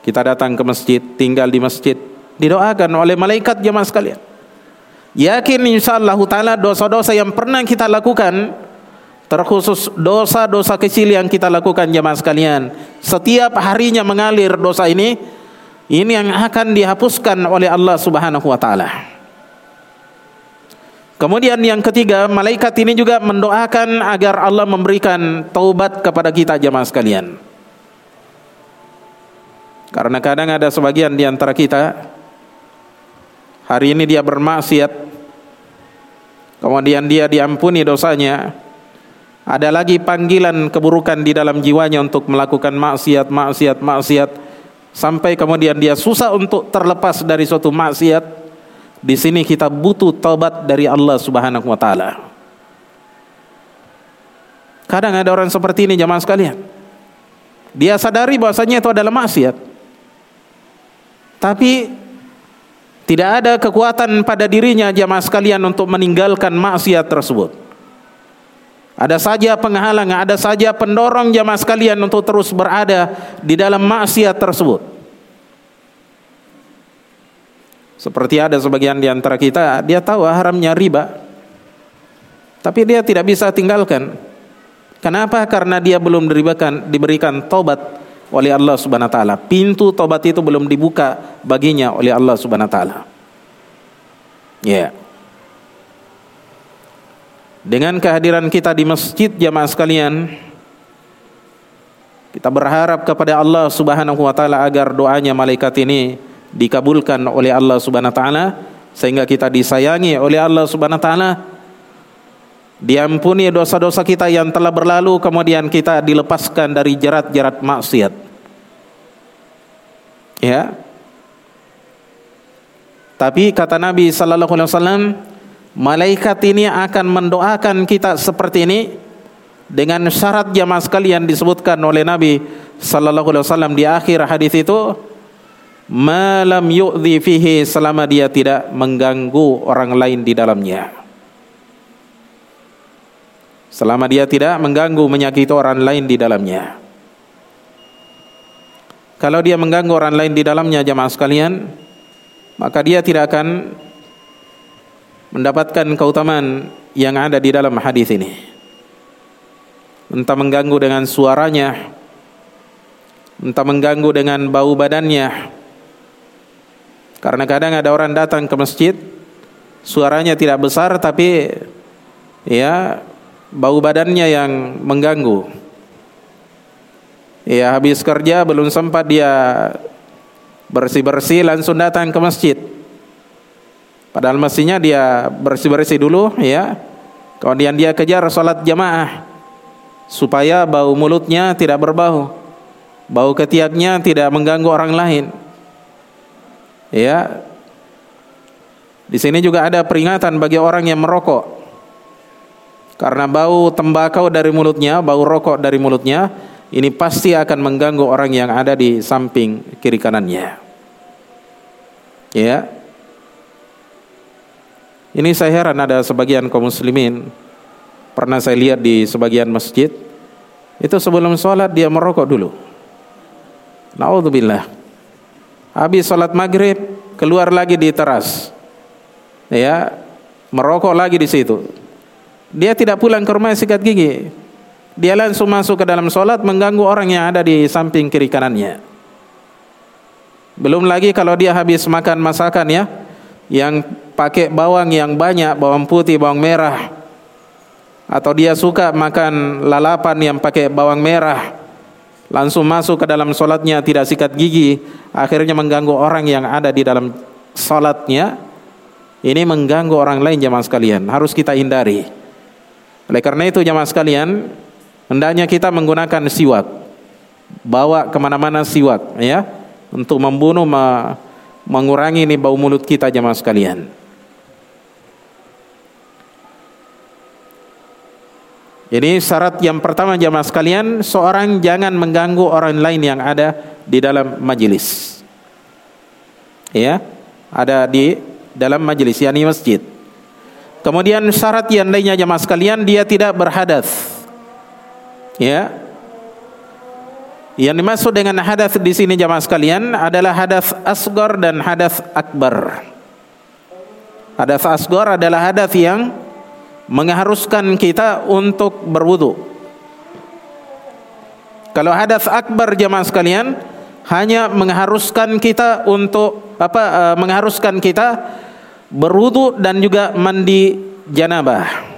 Kita datang ke masjid, tinggal di masjid, didoakan oleh malaikat jamaah sekalian. Yakin insyaallah taala dosa-dosa yang pernah kita lakukan terkhusus dosa-dosa kecil yang kita lakukan jamaah sekalian setiap harinya mengalir dosa ini ini yang akan dihapuskan oleh Allah Subhanahu wa taala. Kemudian yang ketiga, malaikat ini juga mendoakan agar Allah memberikan taubat kepada kita jemaah sekalian. Karena kadang ada sebagian di antara kita hari ini dia bermaksiat kemudian dia diampuni dosanya. Ada lagi panggilan keburukan di dalam jiwanya untuk melakukan maksiat, maksiat, maksiat sampai kemudian dia susah untuk terlepas dari suatu maksiat di sini kita butuh taubat dari Allah Subhanahu wa taala. Kadang ada orang seperti ini jamaah sekalian. Dia sadari bahwasanya itu adalah maksiat. Tapi tidak ada kekuatan pada dirinya jamaah sekalian untuk meninggalkan maksiat tersebut. Ada saja penghalang, ada saja pendorong jamaah sekalian untuk terus berada di dalam maksiat tersebut. Seperti ada sebagian di antara kita, dia tahu haramnya riba. Tapi dia tidak bisa tinggalkan. Kenapa? Karena dia belum diberikan diberikan tobat oleh Allah Subhanahu wa taala. Pintu tobat itu belum dibuka baginya oleh Allah Subhanahu wa taala. Ya. Yeah. Dengan kehadiran kita di masjid jamaah sekalian, kita berharap kepada Allah Subhanahu wa taala agar doanya malaikat ini dikabulkan oleh Allah Subhanahu wa taala sehingga kita disayangi oleh Allah Subhanahu wa taala diampuni dosa-dosa kita yang telah berlalu kemudian kita dilepaskan dari jerat-jerat maksiat. Ya. Tapi kata Nabi sallallahu alaihi wasallam malaikat ini akan mendoakan kita seperti ini dengan syarat jamaah sekalian disebutkan oleh Nabi sallallahu alaihi wasallam di akhir hadis itu malam yu'dhi fihi selama dia tidak mengganggu orang lain di dalamnya. Selama dia tidak mengganggu menyakiti orang lain di dalamnya. Kalau dia mengganggu orang lain di dalamnya jamaah sekalian, maka dia tidak akan mendapatkan keutamaan yang ada di dalam hadis ini. Entah mengganggu dengan suaranya, entah mengganggu dengan bau badannya, karena kadang ada orang datang ke masjid, suaranya tidak besar tapi ya bau badannya yang mengganggu. Ya habis kerja belum sempat dia bersih-bersih langsung datang ke masjid. Padahal mestinya dia bersih-bersih dulu ya. Kemudian dia kejar sholat jamaah supaya bau mulutnya tidak berbau. Bau ketiaknya tidak mengganggu orang lain. Ya. Di sini juga ada peringatan bagi orang yang merokok. Karena bau tembakau dari mulutnya, bau rokok dari mulutnya, ini pasti akan mengganggu orang yang ada di samping kiri kanannya. Ya. Ini saya heran ada sebagian kaum muslimin pernah saya lihat di sebagian masjid itu sebelum sholat dia merokok dulu. Naudzubillah. Habis sholat maghrib keluar lagi di teras, ya merokok lagi di situ. Dia tidak pulang ke rumah sikat gigi. dia langsung masuk ke dalam solat mengganggu orang yang ada di samping kiri kanannya. Belum lagi kalau dia habis makan masakan ya, yang pakai bawang yang banyak, bawang putih, bawang merah, atau dia suka makan lalapan yang pakai bawang merah, langsung masuk ke dalam solatnya tidak sikat gigi, akhirnya mengganggu orang yang ada di dalam solatnya. Ini mengganggu orang lain jemaah sekalian, harus kita hindari. Oleh karena itu jemaah sekalian, hendaknya kita menggunakan siwak, bawa ke mana-mana siwak, ya untuk membunuh mengurangi ini bau mulut kita jemaah sekalian. Ini syarat yang pertama jemaah sekalian, seorang jangan mengganggu orang lain yang ada di dalam majelis. Ya, ada di dalam majelis yakni masjid. Kemudian syarat yang lainnya jemaah sekalian, dia tidak berhadas. Ya, yang dimaksud dengan hadas di sini jamaah sekalian adalah hadas asgor dan hadas akbar. Hadas asgor adalah hadas yang mengharuskan kita untuk berwudu. Kalau hadas akbar jamaah sekalian hanya mengharuskan kita untuk apa uh, mengharuskan kita berwudu dan juga mandi janabah.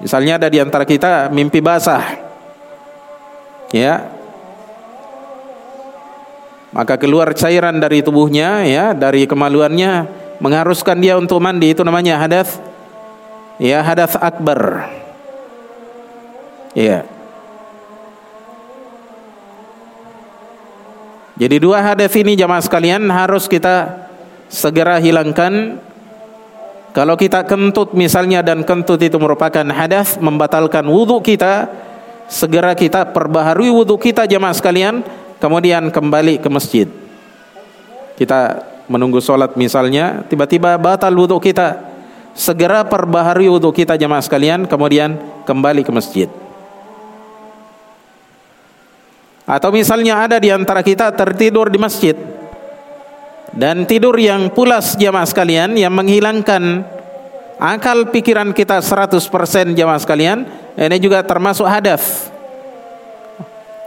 Misalnya ada di antara kita mimpi basah ya maka keluar cairan dari tubuhnya ya dari kemaluannya mengharuskan dia untuk mandi itu namanya hadas ya hadas akbar. Ya. Jadi dua hadas ini jamaah sekalian harus kita segera hilangkan. Kalau kita kentut misalnya dan kentut itu merupakan hadas membatalkan wudhu kita segera kita perbaharui wudhu kita jemaah sekalian, kemudian kembali ke masjid. Kita menunggu sholat misalnya, tiba-tiba batal wudhu kita, segera perbaharui wudhu kita jemaah sekalian, kemudian kembali ke masjid. Atau misalnya ada di antara kita tertidur di masjid dan tidur yang pulas jemaah sekalian yang menghilangkan akal pikiran kita 100% jamaah sekalian ini juga termasuk hadas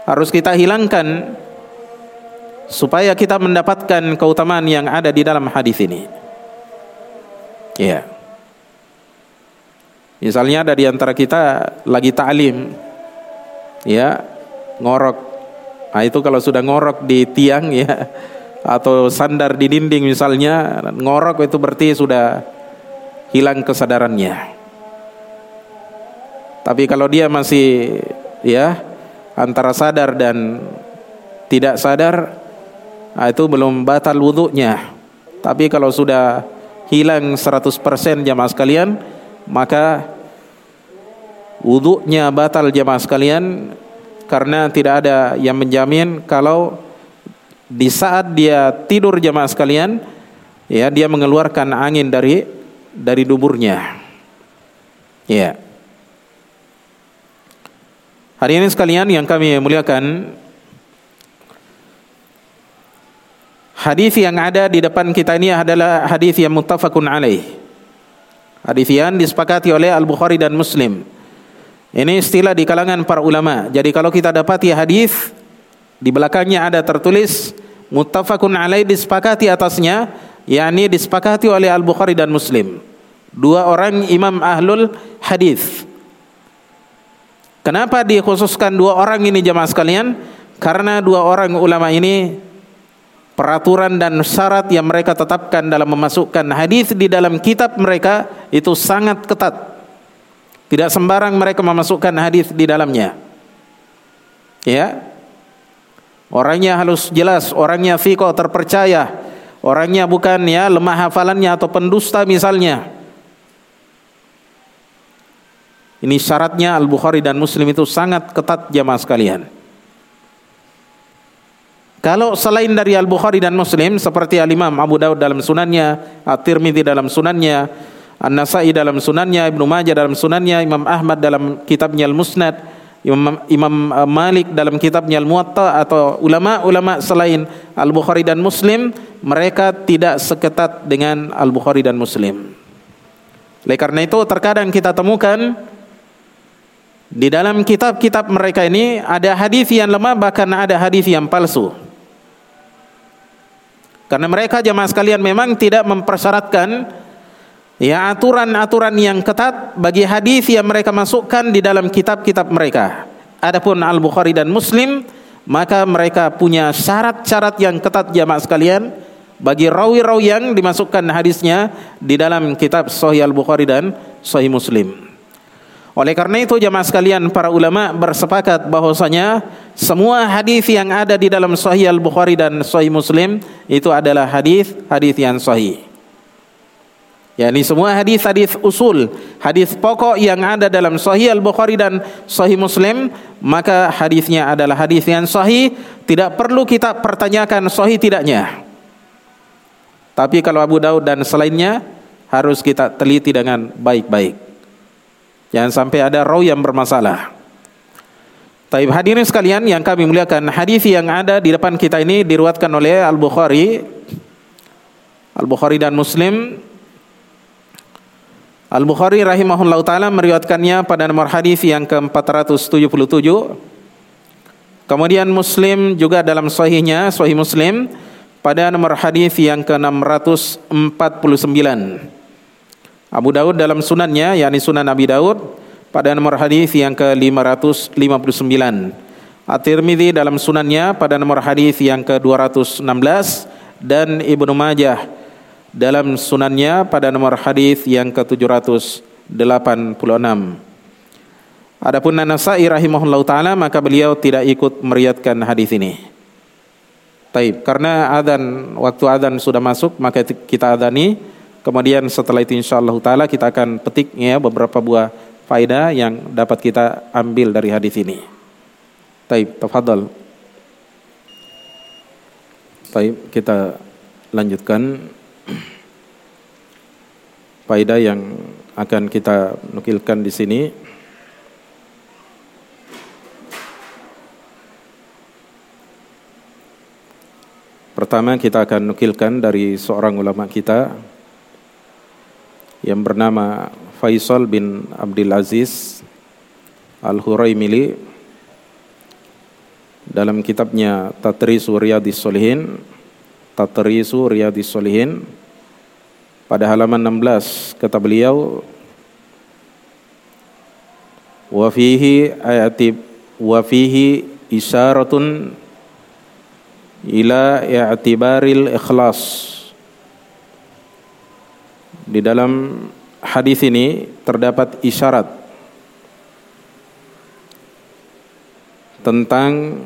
harus kita hilangkan supaya kita mendapatkan keutamaan yang ada di dalam hadis ini. Ya misalnya ada di antara kita lagi ta'lim ya ngorok nah itu kalau sudah ngorok di tiang ya atau sandar di dinding misalnya ngorok itu berarti sudah hilang kesadarannya. Tapi kalau dia masih ya antara sadar dan tidak sadar, nah itu belum batal wudhunya. Tapi kalau sudah hilang 100% jamaah sekalian, maka wudhunya batal jamaah sekalian karena tidak ada yang menjamin kalau di saat dia tidur jamaah sekalian, ya dia mengeluarkan angin dari dari duburnya. Ya. Hari ini sekalian yang kami muliakan Hadis yang ada di depan kita ini adalah hadis yang muttafaqun alaih. Hadis yang disepakati oleh Al-Bukhari dan Muslim. Ini istilah di kalangan para ulama. Jadi kalau kita dapati hadis di belakangnya ada tertulis muttafaqun alaih disepakati atasnya yakni disepakati oleh Al-Bukhari dan Muslim. Dua orang imam ahlul hadis. Kenapa dikhususkan dua orang ini jemaah sekalian? Karena dua orang ulama ini peraturan dan syarat yang mereka tetapkan dalam memasukkan hadis di dalam kitab mereka itu sangat ketat. Tidak sembarang mereka memasukkan hadis di dalamnya. Ya. Orangnya halus jelas, orangnya fiko terpercaya, Orangnya bukan ya lemah hafalannya atau pendusta misalnya. Ini syaratnya Al-Bukhari dan Muslim itu sangat ketat jamaah sekalian. Kalau selain dari Al-Bukhari dan Muslim seperti Al-Imam Abu Daud dalam sunannya, At-Tirmidzi dalam sunannya, An-Nasai dalam sunannya, Ibnu Majah dalam sunannya, Imam Ahmad dalam kitabnya Al-Musnad, Imam, Imam uh, Malik dalam kitabnya Al-Muwatta atau ulama-ulama selain Al-Bukhari dan Muslim mereka tidak seketat dengan Al-Bukhari dan Muslim. Oleh karena itu terkadang kita temukan Di dalam kitab-kitab mereka ini ada hadis yang lemah bahkan ada hadis yang palsu. Karena mereka jemaah sekalian memang tidak mempersyaratkan ya aturan-aturan yang ketat bagi hadis yang mereka masukkan di dalam kitab-kitab mereka. Adapun Al-Bukhari dan Muslim maka mereka punya syarat-syarat yang ketat jemaah sekalian bagi rawi-rawi yang dimasukkan hadisnya di dalam kitab Sahih Al-Bukhari dan Sahih Muslim. Oleh karena itu jemaah sekalian para ulama bersepakat bahwasanya semua hadis yang ada di dalam Sahih Al-Bukhari dan Sahih Muslim itu adalah hadis-hadis yang sahih. Yakni semua hadis-hadis usul, hadis pokok yang ada dalam Sahih Al-Bukhari dan Sahih Muslim, maka hadisnya adalah hadis yang sahih, tidak perlu kita pertanyakan sahih tidaknya. Tapi kalau Abu Daud dan selainnya harus kita teliti dengan baik-baik. Jangan sampai ada rawi yang bermasalah. Taib hadirin sekalian yang kami muliakan, hadis yang ada di depan kita ini diriwayatkan oleh Al-Bukhari, Al-Bukhari dan Muslim. Al-Bukhari rahimahullah taala meriwayatkannya pada nomor hadis yang ke-477. Kemudian Muslim juga dalam sahihnya, sahih Muslim pada nomor hadis yang ke-649. Abu Daud dalam sunannya yakni Sunan Abi Daud pada nomor hadis yang ke-559. At-Tirmidzi dalam sunannya pada nomor hadis yang ke-216 dan Ibnu Majah dalam sunannya pada nomor hadis yang ke-786. Adapun An-Nasa'i rahimahullahu taala maka beliau tidak ikut meriatkan hadis ini. Taib, karena adzan waktu adzan sudah masuk maka kita adani Kemudian setelah itu insyaallah taala kita akan petik ya beberapa buah faedah yang dapat kita ambil dari hadis ini. Taib, tafadhal. Taib, kita lanjutkan faedah yang akan kita nukilkan di sini. Pertama kita akan nukilkan dari seorang ulama kita yang bernama Faisal bin Abdul Aziz Al-Huraimili dalam kitabnya Tatrisu Riyadis Solihin Tatrisu Riyadis Solihin pada halaman 16 kata beliau wa fihi ayati wa fihi isyaratun ila i'tibaril ikhlas. Di dalam hadis ini terdapat isyarat tentang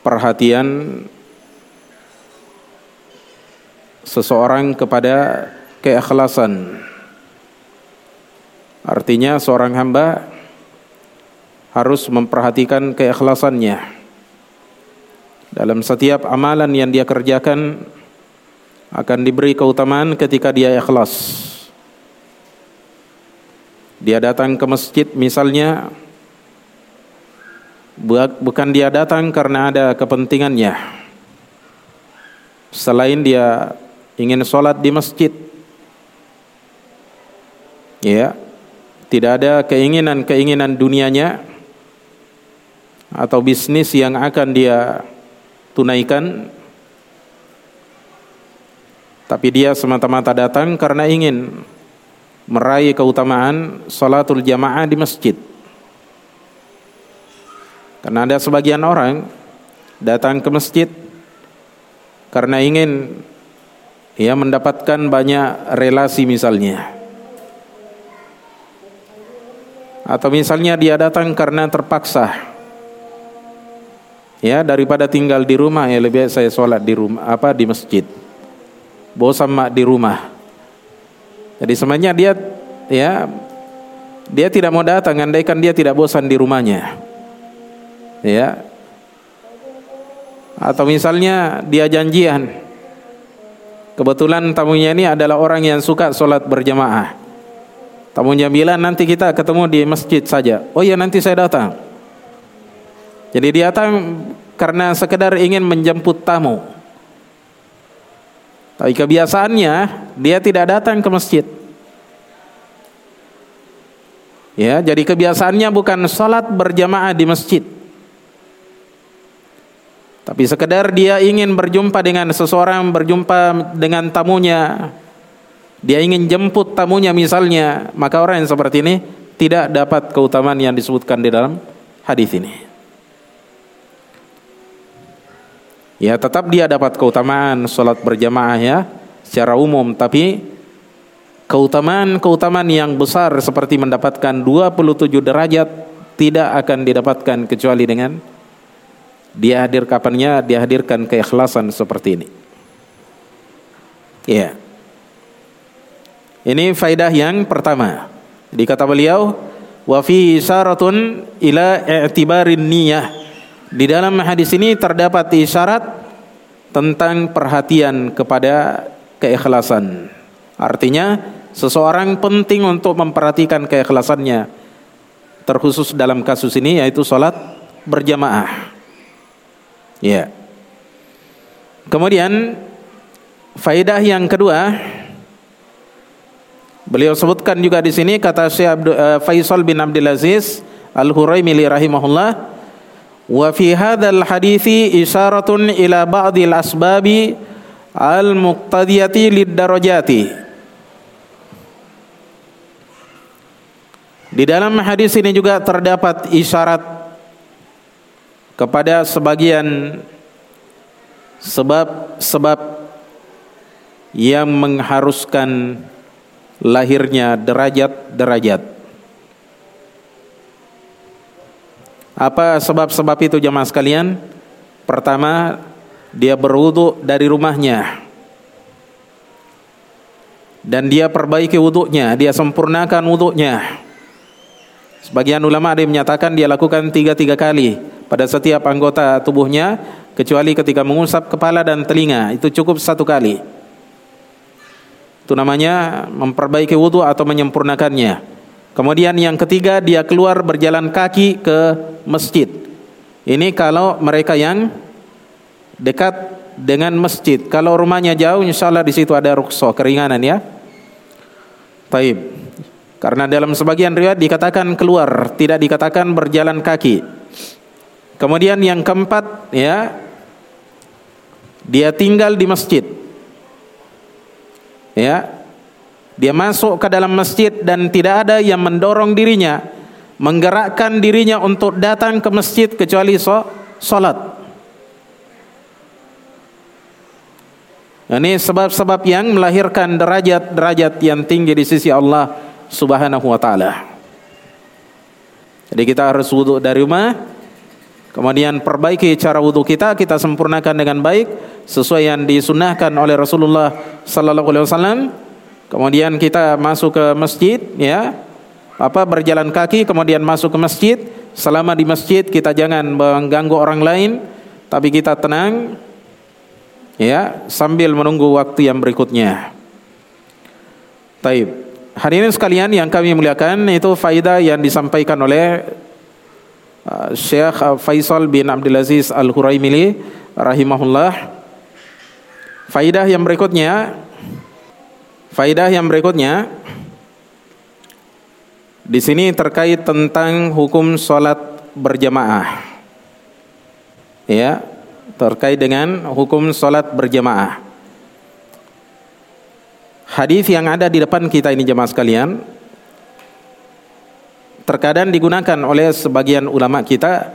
perhatian seseorang kepada keikhlasan. Artinya seorang hamba harus memperhatikan keikhlasannya dalam setiap amalan yang dia kerjakan akan diberi keutamaan ketika dia ikhlas. Dia datang ke masjid misalnya bukan dia datang karena ada kepentingannya. Selain dia ingin sholat di masjid, ya, tidak ada keinginan-keinginan dunianya atau bisnis yang akan dia tunaikan tapi dia semata-mata datang karena ingin meraih keutamaan salatul jamaah di masjid. Karena ada sebagian orang datang ke masjid karena ingin ya mendapatkan banyak relasi misalnya. Atau misalnya dia datang karena terpaksa. Ya daripada tinggal di rumah ya lebih baik saya sholat di rumah apa di masjid. Bosan mak di rumah. Jadi sebenarnya dia ya dia tidak mau datang andaikan dia tidak bosan di rumahnya ya atau misalnya dia janjian kebetulan tamunya ini adalah orang yang suka sholat berjamaah tamunya bilang nanti kita ketemu di masjid saja oh ya nanti saya datang jadi dia datang karena sekedar ingin menjemput tamu. Tapi kebiasaannya dia tidak datang ke masjid. Ya, jadi kebiasaannya bukan sholat berjamaah di masjid. Tapi sekedar dia ingin berjumpa dengan seseorang, berjumpa dengan tamunya. Dia ingin jemput tamunya misalnya, maka orang yang seperti ini tidak dapat keutamaan yang disebutkan di dalam hadis ini. Ya, tetap dia dapat keutamaan sholat berjamaah ya secara umum, tapi keutamaan-keutamaan yang besar seperti mendapatkan 27 derajat tidak akan didapatkan kecuali dengan dia hadir kapannya dia hadirkan keikhlasan seperti ini. Ya. Ini faidah yang pertama. Di kata beliau, wa fi isyaratun ila i'tibarin niyah. Di dalam hadis ini terdapat isyarat tentang perhatian kepada keikhlasan. Artinya Seseorang penting untuk memperhatikan keikhlasannya terkhusus dalam kasus ini yaitu salat berjamaah. Ya. Kemudian faidah yang kedua beliau sebutkan juga di sini kata Syekh uh, Faisal bin Abdul Aziz Al-Huraimili rahimahullah wa fi hadzal hadithi isyaratun ila ba'dil asbabi al-muqtadiyati lid-darajati Di dalam hadis ini juga terdapat isyarat kepada sebagian sebab-sebab yang mengharuskan lahirnya derajat-derajat. Apa sebab-sebab itu jemaah sekalian? Pertama, dia berwudu dari rumahnya. Dan dia perbaiki wuduknya, dia sempurnakan wuduknya. Sebagian ulama ada yang menyatakan dia lakukan tiga-tiga kali pada setiap anggota tubuhnya kecuali ketika mengusap kepala dan telinga itu cukup satu kali. Itu namanya memperbaiki wudhu atau menyempurnakannya. Kemudian yang ketiga dia keluar berjalan kaki ke masjid. Ini kalau mereka yang dekat dengan masjid. Kalau rumahnya jauh, insya Allah di situ ada rukso keringanan ya. Taib. Karena dalam sebagian riwayat dikatakan keluar, tidak dikatakan berjalan kaki. Kemudian yang keempat ya dia tinggal di masjid. Ya. Dia masuk ke dalam masjid dan tidak ada yang mendorong dirinya, menggerakkan dirinya untuk datang ke masjid kecuali so, salat. Ini sebab-sebab yang melahirkan derajat-derajat yang tinggi di sisi Allah Subhanahu wa taala. Jadi kita harus wudhu dari rumah, kemudian perbaiki cara wudhu kita, kita sempurnakan dengan baik sesuai yang disunahkan oleh Rasulullah sallallahu alaihi wasallam. Kemudian kita masuk ke masjid, ya, apa berjalan kaki, kemudian masuk ke masjid. Selama di masjid kita jangan mengganggu orang lain, tapi kita tenang, ya, sambil menunggu waktu yang berikutnya. Taib. Hadirin sekalian yang kami muliakan itu faidah yang disampaikan oleh uh, Syekh Faisal bin Abdul Aziz Al-Huraimili rahimahullah. Faidah yang berikutnya faidah yang berikutnya di sini terkait tentang hukum salat berjamaah. Ya, terkait dengan hukum salat berjamaah. Hadis yang ada di depan kita ini jemaah sekalian terkadang digunakan oleh sebagian ulama kita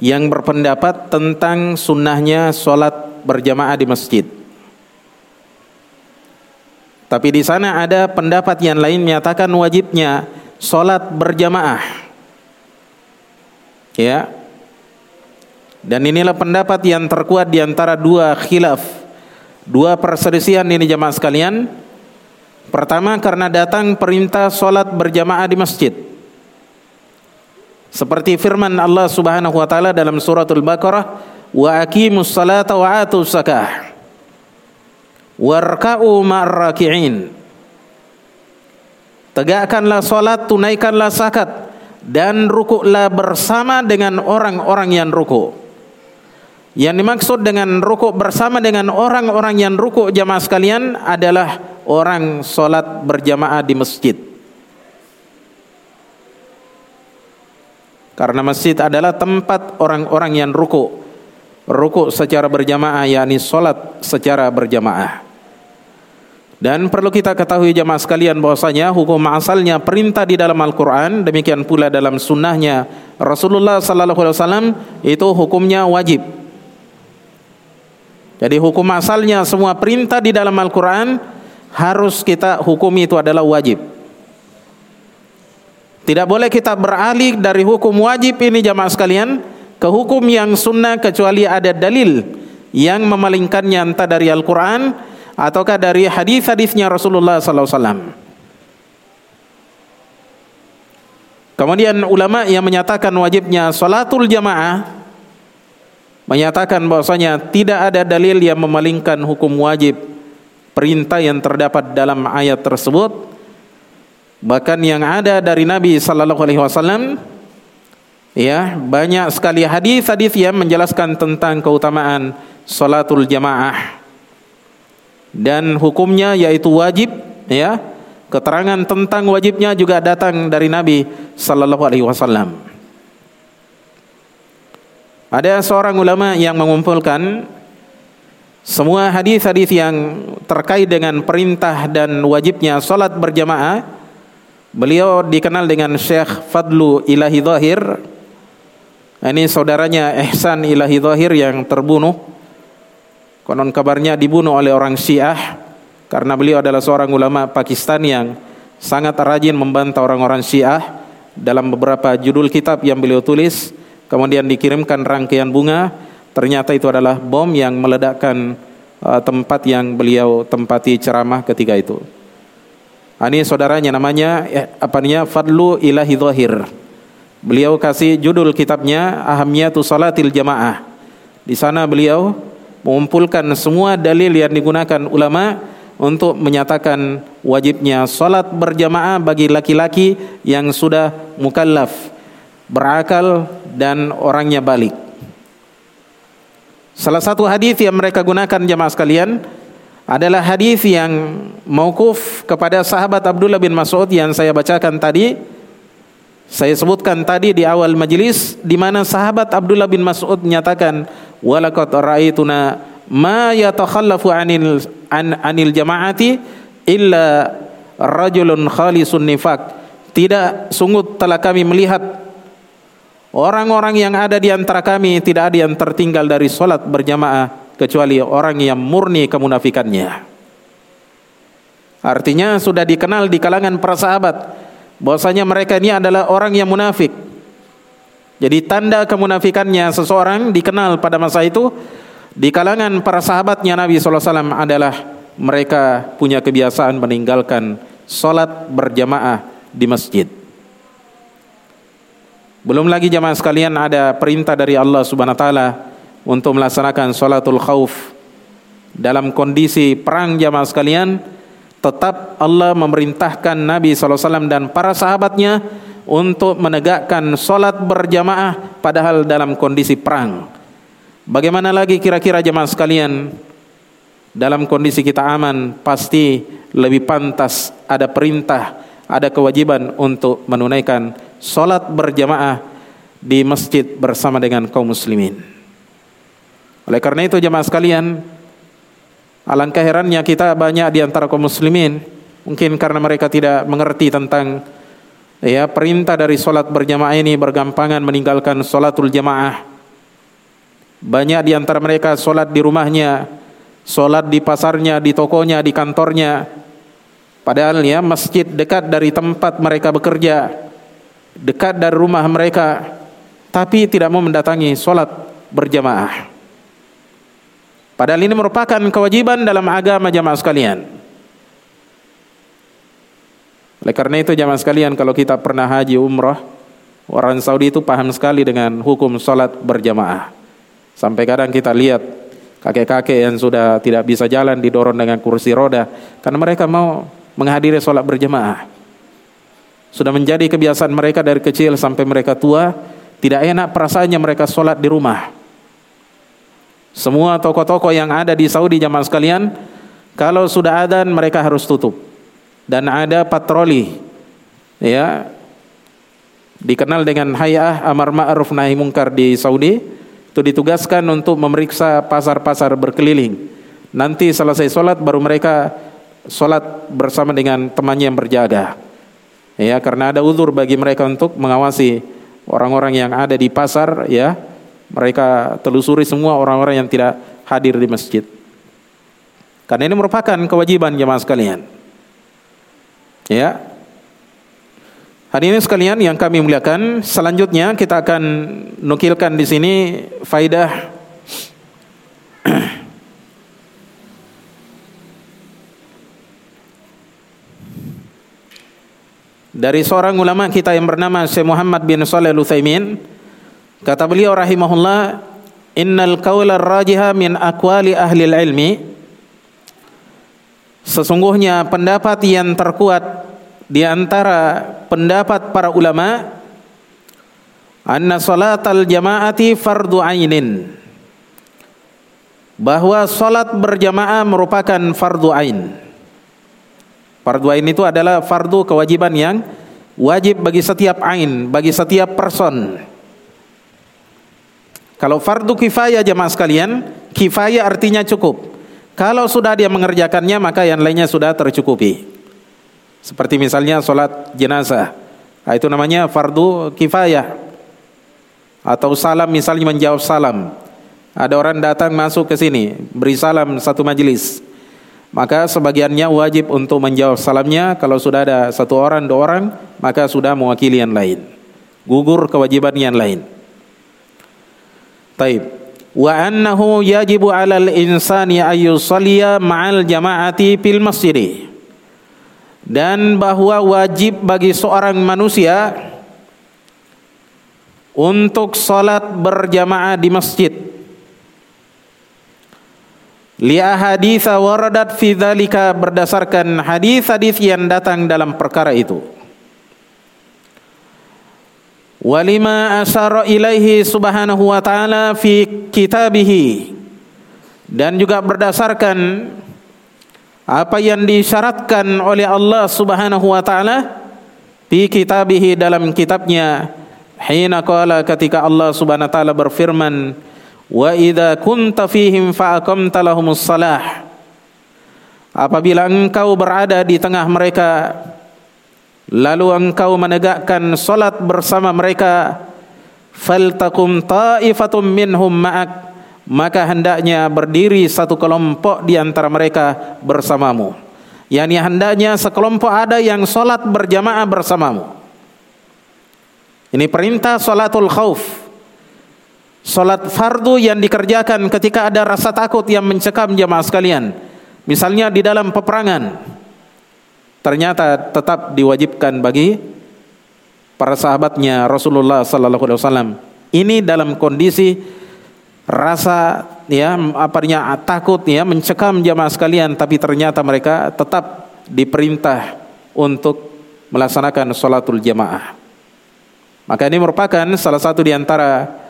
yang berpendapat tentang sunnahnya sholat berjamaah di masjid. Tapi di sana ada pendapat yang lain menyatakan wajibnya sholat berjamaah. Ya. Dan inilah pendapat yang terkuat di antara dua khilaf Dua perselisihan ini jamaah sekalian. Pertama karena datang perintah solat berjamaah di masjid. Seperti firman Allah Subhanahu wa taala dalam suratul Baqarah, "Wa aqimus salata wa atuz zakah." Warka'u ma'raki'in. Tegakkanlah solat, tunaikanlah zakat dan rukuklah bersama dengan orang-orang yang rukuk. Yang dimaksud dengan rukuk bersama dengan orang-orang yang rukuk jamaah sekalian adalah orang solat berjamaah di masjid. Karena masjid adalah tempat orang-orang yang ruku. Ruku secara berjamaah yakni salat secara berjamaah. Dan perlu kita ketahui jamaah sekalian bahwasanya hukum asalnya perintah di dalam Al-Qur'an demikian pula dalam sunnahnya Rasulullah sallallahu alaihi wasallam itu hukumnya wajib. Jadi hukum asalnya semua perintah di dalam Al-Qur'an harus kita hukumi itu adalah wajib. Tidak boleh kita beralih dari hukum wajib ini jamaah sekalian ke hukum yang sunnah kecuali ada dalil yang memalingkannya entah dari Al-Qur'an ataukah dari hadis-hadisnya Rasulullah wasallam. Kemudian ulama yang menyatakan wajibnya salatul jamaah menyatakan bahwasanya tidak ada dalil yang memalingkan hukum wajib perintah yang terdapat dalam ayat tersebut. Bahkan yang ada dari Nabi sallallahu alaihi wasallam ya banyak sekali hadis-hadis yang menjelaskan tentang keutamaan salatul jamaah. Dan hukumnya yaitu wajib ya. Keterangan tentang wajibnya juga datang dari Nabi sallallahu alaihi wasallam ada seorang ulama yang mengumpulkan semua hadis-hadis yang terkait dengan perintah dan wajibnya salat berjamaah. Beliau dikenal dengan Syekh Fadlu Ilahi Zahir. Ini saudaranya Ihsan Ilahi Zahir yang terbunuh. Konon kabarnya dibunuh oleh orang Syiah karena beliau adalah seorang ulama Pakistan yang sangat rajin membantah orang-orang Syiah. Dalam beberapa judul kitab yang beliau tulis kemudian dikirimkan rangkaian bunga ternyata itu adalah bom yang meledakkan uh, tempat yang beliau tempati ceramah ketika itu. Ini saudaranya namanya eh, apa namanya Fadlu Ilahi Zahir. Beliau kasih judul kitabnya Ahamiyatu Salatil Jamaah. Di sana beliau mengumpulkan semua dalil yang digunakan ulama untuk menyatakan wajibnya salat berjamaah bagi laki-laki yang sudah mukallaf, berakal dan orangnya balik. Salah satu hadis yang mereka gunakan jamaah sekalian adalah hadis yang mauquf kepada sahabat Abdullah bin Mas'ud yang saya bacakan tadi. Saya sebutkan tadi di awal majelis di mana sahabat Abdullah bin Mas'ud menyatakan walaqad ra'aituna ma yatakhallafu anil an, anil jamaati illa rajulun khalisun nifaq tidak sungguh telah kami melihat orang-orang yang ada di antara kami tidak ada yang tertinggal dari salat berjamaah kecuali orang yang murni kemunafikannya artinya sudah dikenal di kalangan para sahabat bahwasanya mereka ini adalah orang yang munafik jadi tanda kemunafikannya seseorang dikenal pada masa itu di kalangan para sahabatnya Nabi SAW adalah mereka punya kebiasaan meninggalkan solat berjamaah di masjid. Belum lagi jamaah sekalian ada perintah dari Allah Subhanahu Wa Taala untuk melaksanakan solatul khauf dalam kondisi perang jamaah sekalian. Tetap Allah memerintahkan Nabi SAW dan para sahabatnya untuk menegakkan solat berjamaah padahal dalam kondisi perang. Bagaimana lagi kira-kira jemaah sekalian dalam kondisi kita aman pasti lebih pantas ada perintah, ada kewajiban untuk menunaikan solat berjamaah di masjid bersama dengan kaum muslimin. Oleh karena itu jemaah sekalian, alangkah herannya kita banyak di antara kaum muslimin mungkin karena mereka tidak mengerti tentang ya perintah dari solat berjamaah ini bergampangan meninggalkan solatul jamaah banyak di antara mereka solat di rumahnya solat di pasarnya di tokonya di kantornya padahal ya masjid dekat dari tempat mereka bekerja dekat dari rumah mereka tapi tidak mau mendatangi solat berjamaah padahal ini merupakan kewajiban dalam agama jamaah sekalian oleh karena itu jamaah sekalian kalau kita pernah haji umrah, orang Saudi itu paham sekali dengan hukum salat berjamaah. Sampai kadang kita lihat kakek-kakek yang sudah tidak bisa jalan didorong dengan kursi roda karena mereka mau menghadiri salat berjamaah. Sudah menjadi kebiasaan mereka dari kecil sampai mereka tua, tidak enak perasaannya mereka salat di rumah. Semua toko-toko yang ada di Saudi jamaah sekalian, kalau sudah adzan mereka harus tutup dan ada patroli ya dikenal dengan Hayah Amar Ma'ruf Nahi Mungkar di Saudi itu ditugaskan untuk memeriksa pasar-pasar berkeliling. Nanti selesai sholat baru mereka sholat bersama dengan temannya yang berjaga. Ya, karena ada uzur bagi mereka untuk mengawasi orang-orang yang ada di pasar, ya. Mereka telusuri semua orang-orang yang tidak hadir di masjid. Karena ini merupakan kewajiban jemaah sekalian. Ya. Hadirin sekalian yang kami muliakan, selanjutnya kita akan nukilkan di sini faidah dari seorang ulama kita yang bernama Syekh Muhammad bin Shalih Al-Utsaimin kata beliau rahimahullah innal qaula rajiha min aqwali ahli ilmi sesungguhnya pendapat yang terkuat di antara pendapat para ulama anna salatal jamaati fardu ainin. Bahwa salat berjamaah merupakan fardu ain Fardu ain itu adalah fardu kewajiban yang wajib bagi setiap ain, bagi setiap person. Kalau fardu kifayah jemaah sekalian, kifayah artinya cukup. Kalau sudah dia mengerjakannya maka yang lainnya sudah tercukupi. Seperti misalnya solat jenazah. Nah, itu namanya fardu kifayah. Atau salam misalnya menjawab salam. Ada orang datang masuk ke sini, beri salam satu majelis maka sebagiannya wajib untuk menjawab salamnya. Kalau sudah ada satu orang dua orang maka sudah mewakili yang lain. Gugur kewajiban yang lain. Taib. Wa annahu yajibu 'alal insani ayyusalliya ma'al jama'ati fil masjid dan bahwa wajib bagi seorang manusia untuk salat berjamaah di masjid li ahaditsa waradat fi dzalika berdasarkan hadis-hadis yang datang dalam perkara itu. Walima asyara ilaihi subhanahu wa ta'ala fi kitabihi. Dan juga berdasarkan apa yang disyaratkan oleh Allah subhanahu wa ta'ala fi kitabihi dalam kitabnya. Hina qala ketika Allah subhanahu wa ta'ala berfirman wa idza kunta fihim fa aqamta salah. Apabila engkau berada di tengah mereka lalu engkau menegakkan salat bersama mereka faltakum ta'ifatum minhum ma'ak maka hendaknya berdiri satu kelompok di antara mereka bersamamu. Yakni hendaknya sekelompok ada yang salat berjamaah bersamamu. Ini perintah salatul khauf Salat fardu yang dikerjakan ketika ada rasa takut yang mencekam jemaah sekalian. Misalnya di dalam peperangan. Ternyata tetap diwajibkan bagi para sahabatnya Rasulullah sallallahu alaihi wasallam. Ini dalam kondisi rasa ya apanya takut ya mencekam jemaah sekalian tapi ternyata mereka tetap diperintah untuk melaksanakan salatul jamaah. Maka ini merupakan salah satu di antara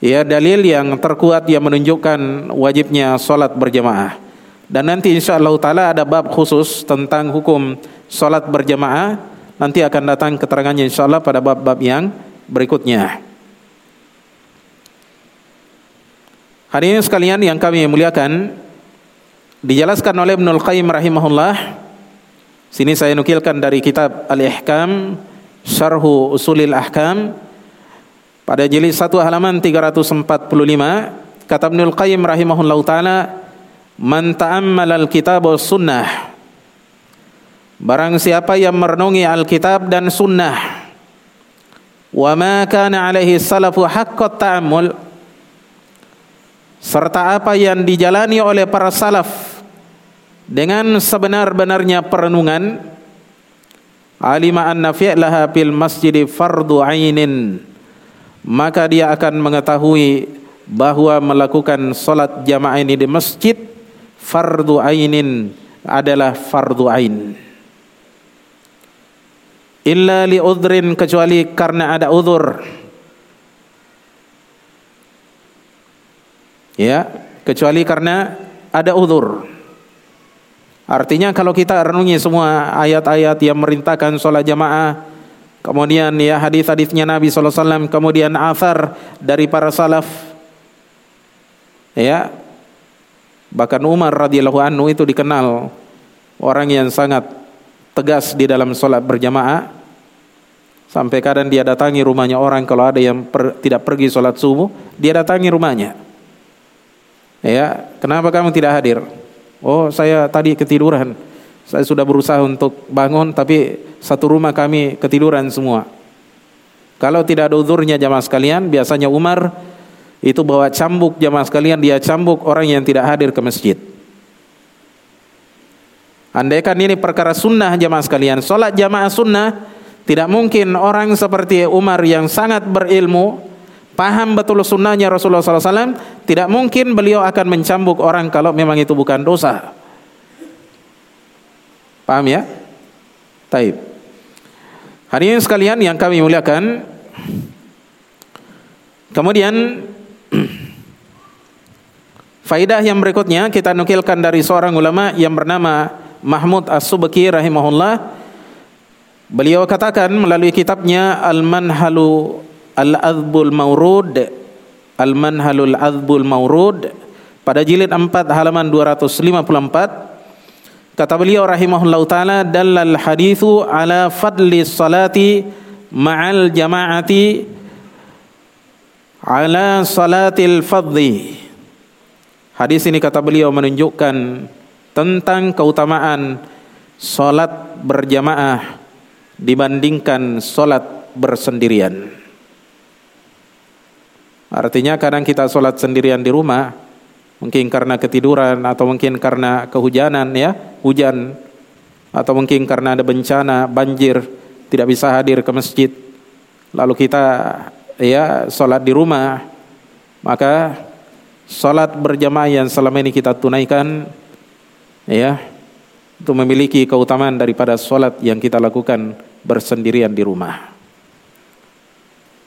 ya dalil yang terkuat yang menunjukkan wajibnya solat berjamaah. Dan nanti insya Allah taala ada bab khusus tentang hukum solat berjamaah. Nanti akan datang keterangannya insya Allah pada bab-bab yang berikutnya. Hari ini sekalian yang kami muliakan dijelaskan oleh Ibnul Qayyim rahimahullah. Sini saya nukilkan dari kitab Al-Ihkam Syarhu Usulil Ahkam pada jilid 1 halaman 345 kata Ibnul Qayyim rahimahullahu taala man ta'ammala al-kitab sunnah. Barang siapa yang merenungi Alkitab dan sunnah wa ma kana alaihi salafu haqqat ta'ammul serta apa yang dijalani oleh para salaf dengan sebenar-benarnya perenungan alima anna fi'laha fil masjid fardu ainin maka dia akan mengetahui bahwa melakukan solat jamaah ini di masjid fardu ainin adalah fardu ain. Illa li udrin kecuali karena ada uzur. Ya, kecuali karena ada uzur. Artinya kalau kita renungi semua ayat-ayat yang merintahkan sholat jamaah kemudian ya hadis-hadisnya Nabi sallallahu alaihi wasallam, kemudian asar dari para salaf. Ya. Bahkan Umar radhiyallahu anhu itu dikenal orang yang sangat tegas di dalam salat berjamaah. Sampai kadang dia datangi rumahnya orang kalau ada yang per, tidak pergi salat subuh, dia datangi rumahnya. Ya, kenapa kamu tidak hadir? Oh, saya tadi ketiduran. Saya sudah berusaha untuk bangun tapi satu rumah kami ketiduran semua. Kalau tidak ada uzurnya jamaah sekalian, biasanya Umar itu bawa cambuk jamaah sekalian, dia cambuk orang yang tidak hadir ke masjid. Andaikan ini perkara sunnah jamaah sekalian, solat jamaah sunnah, tidak mungkin orang seperti Umar yang sangat berilmu, paham betul sunnahnya Rasulullah SAW, tidak mungkin beliau akan mencambuk orang kalau memang itu bukan dosa. Paham ya? Taib. Hari ini sekalian yang kami muliakan, kemudian faidah yang berikutnya kita nukilkan dari seorang ulama yang bernama Mahmud As-Subki rahimahullah. Beliau katakan melalui kitabnya Al-Manhalu Al-Azbul Maurud Al-Manhalul Azbul Maurud pada jilid 4 halaman 254 Kata beliau rahimahullah taala dalal hadithu ala fadli salati ma'al jama'ati ala salatil fadli. Hadis ini kata beliau menunjukkan tentang keutamaan salat berjamaah dibandingkan salat bersendirian. Artinya kadang kita salat sendirian di rumah mungkin karena ketiduran atau mungkin karena kehujanan ya. Hujan. Atau mungkin karena ada bencana banjir tidak bisa hadir ke masjid. Lalu kita ya sholat di rumah. Maka sholat berjamaah yang selama ini kita tunaikan ya itu memiliki keutamaan daripada sholat yang kita lakukan bersendirian di rumah.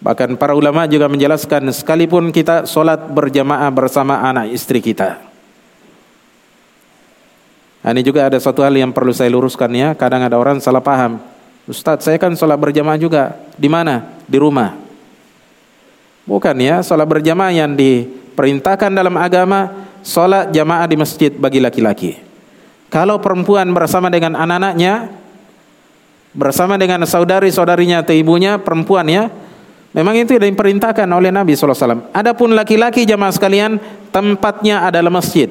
Bahkan para ulama juga menjelaskan sekalipun kita sholat berjamaah bersama anak istri kita. Nah, ini juga ada satu hal yang perlu saya luruskan ya. Kadang ada orang salah paham. Ustadz saya kan sholat berjamaah juga. Di mana? Di rumah. Bukan ya, sholat berjamaah yang diperintahkan dalam agama, sholat jamaah di masjid bagi laki-laki. Kalau perempuan bersama dengan anak-anaknya, bersama dengan saudari-saudarinya atau ibunya, perempuan ya, Memang itu yang diperintahkan oleh Nabi SAW. Adapun laki-laki jamaah sekalian, tempatnya adalah masjid.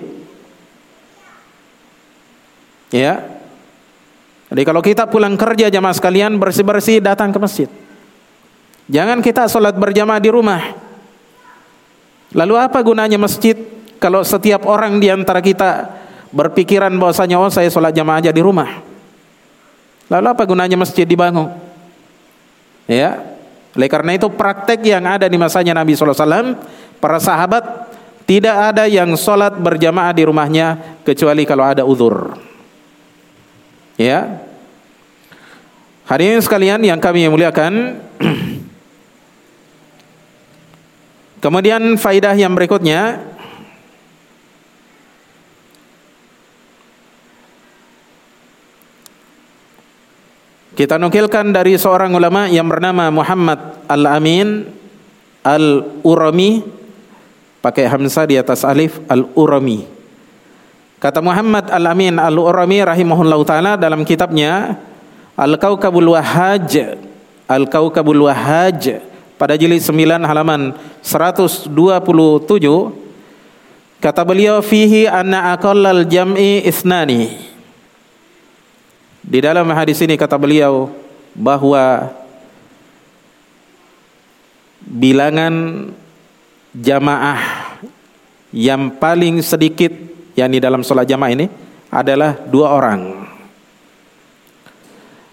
Ya. Jadi kalau kita pulang kerja jamaah sekalian, bersih-bersih datang ke masjid. Jangan kita sholat berjamaah di rumah. Lalu apa gunanya masjid kalau setiap orang di antara kita berpikiran bahwasanya oh saya sholat jamaah aja di rumah. Lalu apa gunanya masjid dibangun? Ya, oleh karena itu praktek yang ada di masanya Nabi SAW, para sahabat tidak ada yang sholat berjamaah di rumahnya kecuali kalau ada uzur. Ya, hari ini sekalian yang kami muliakan. Kemudian faidah yang berikutnya Kita nukilkan dari seorang ulama yang bernama Muhammad Al-Amin Al-Urami pakai hamzah di atas alif Al-Urami. Kata Muhammad Al-Amin Al-Urami rahimahullahu taala dalam kitabnya Al-Kaukabul Wahaj Al-Kaukabul Wahaj pada jilid 9 halaman 127 kata beliau fihi anna aqallal jam'i isnani di dalam hadis ini kata beliau bahwa bilangan jamaah yang paling sedikit yang di dalam sholat jamaah ini adalah dua orang.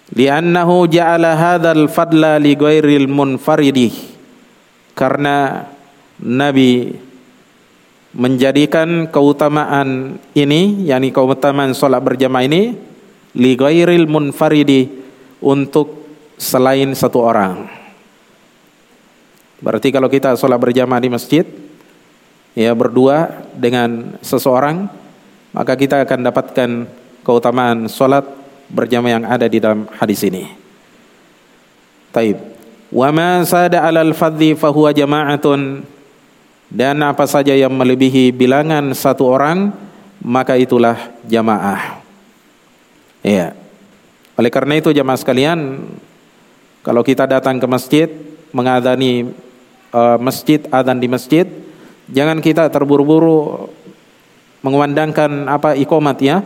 Liannahu ja'ala hadzal fadla li ghairil munfaridi. Karena Nabi menjadikan keutamaan ini yakni keutamaan sholat berjamaah ini li ghairil munfaridi untuk selain satu orang. Berarti kalau kita sholat berjamaah di masjid, ya berdua dengan seseorang, maka kita akan dapatkan keutamaan sholat berjamaah yang ada di dalam hadis ini. Taib. Wa ma sada 'alal fadhi fahuwa jama'atun dan apa saja yang melebihi bilangan satu orang maka itulah jamaah. Iya. Oleh karena itu jamaah sekalian kalau kita datang ke masjid mengadani uh, masjid adzan di masjid jangan kita terburu-buru mengumandangkan apa ikomat ya.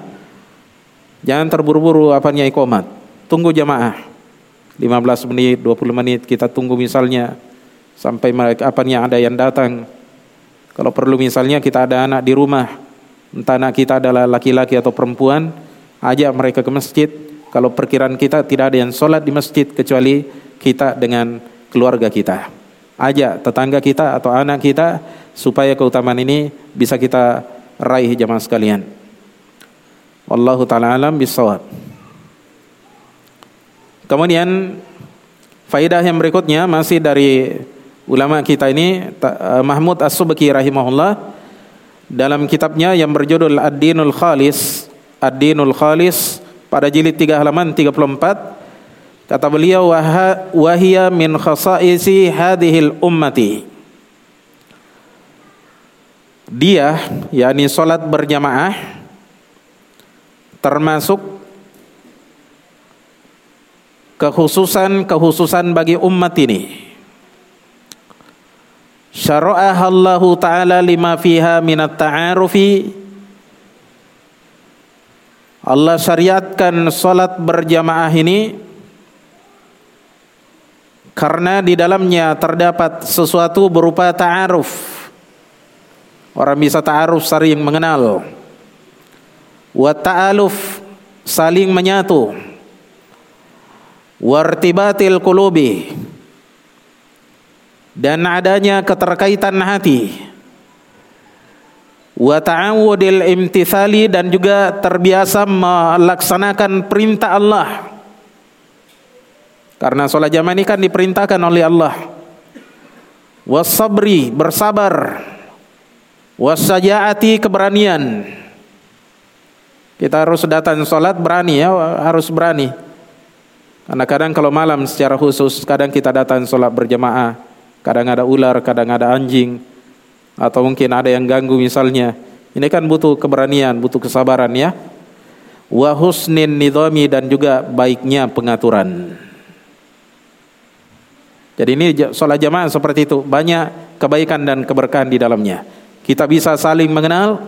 Jangan terburu-buru apanya ikomat. Tunggu jamaah. 15 menit, 20 menit kita tunggu misalnya sampai mereka apanya ada yang datang kalau perlu misalnya kita ada anak di rumah, entah anak kita adalah laki-laki atau perempuan, ajak mereka ke masjid. Kalau perkiraan kita tidak ada yang sholat di masjid kecuali kita dengan keluarga kita. Ajak tetangga kita atau anak kita supaya keutamaan ini bisa kita raih jamaah sekalian. Wallahu taala alam bisawab. Kemudian faidah yang berikutnya masih dari ulama kita ini eh, Mahmud As-Subki rahimahullah dalam kitabnya yang berjudul Ad-Dinul Khalis Ad-Dinul Khalis pada jilid 3 halaman 34 kata beliau wahia min khasaisi hadhil ummati. Dia yakni salat berjamaah termasuk kekhususan-kekhususan bagi umat ini. Syara'aha Allah taala lima fiha minat ta'arufi Allah syariatkan salat berjamaah ini karena di dalamnya terdapat sesuatu berupa ta'aruf. Orang bisa ta'aruf saling mengenal. Wa ta'aluf saling menyatu. Wartibatil qulubi. Dan adanya keterkaitan hati wa ta'awudil imtithali dan juga terbiasa melaksanakan perintah Allah. Karena sholat jamaah ini kan diperintahkan oleh Allah. Wasabri bersabar. Wasajaati keberanian. Kita harus datang sholat berani ya harus berani. Karena kadang kalau malam secara khusus kadang kita datang sholat berjamaah. Kadang ada ular, kadang ada anjing, atau mungkin ada yang ganggu misalnya. Ini kan butuh keberanian, butuh kesabaran ya. Wa husnin dan juga baiknya pengaturan. Jadi ini sholat jamaah seperti itu, banyak kebaikan dan keberkahan di dalamnya. Kita bisa saling mengenal,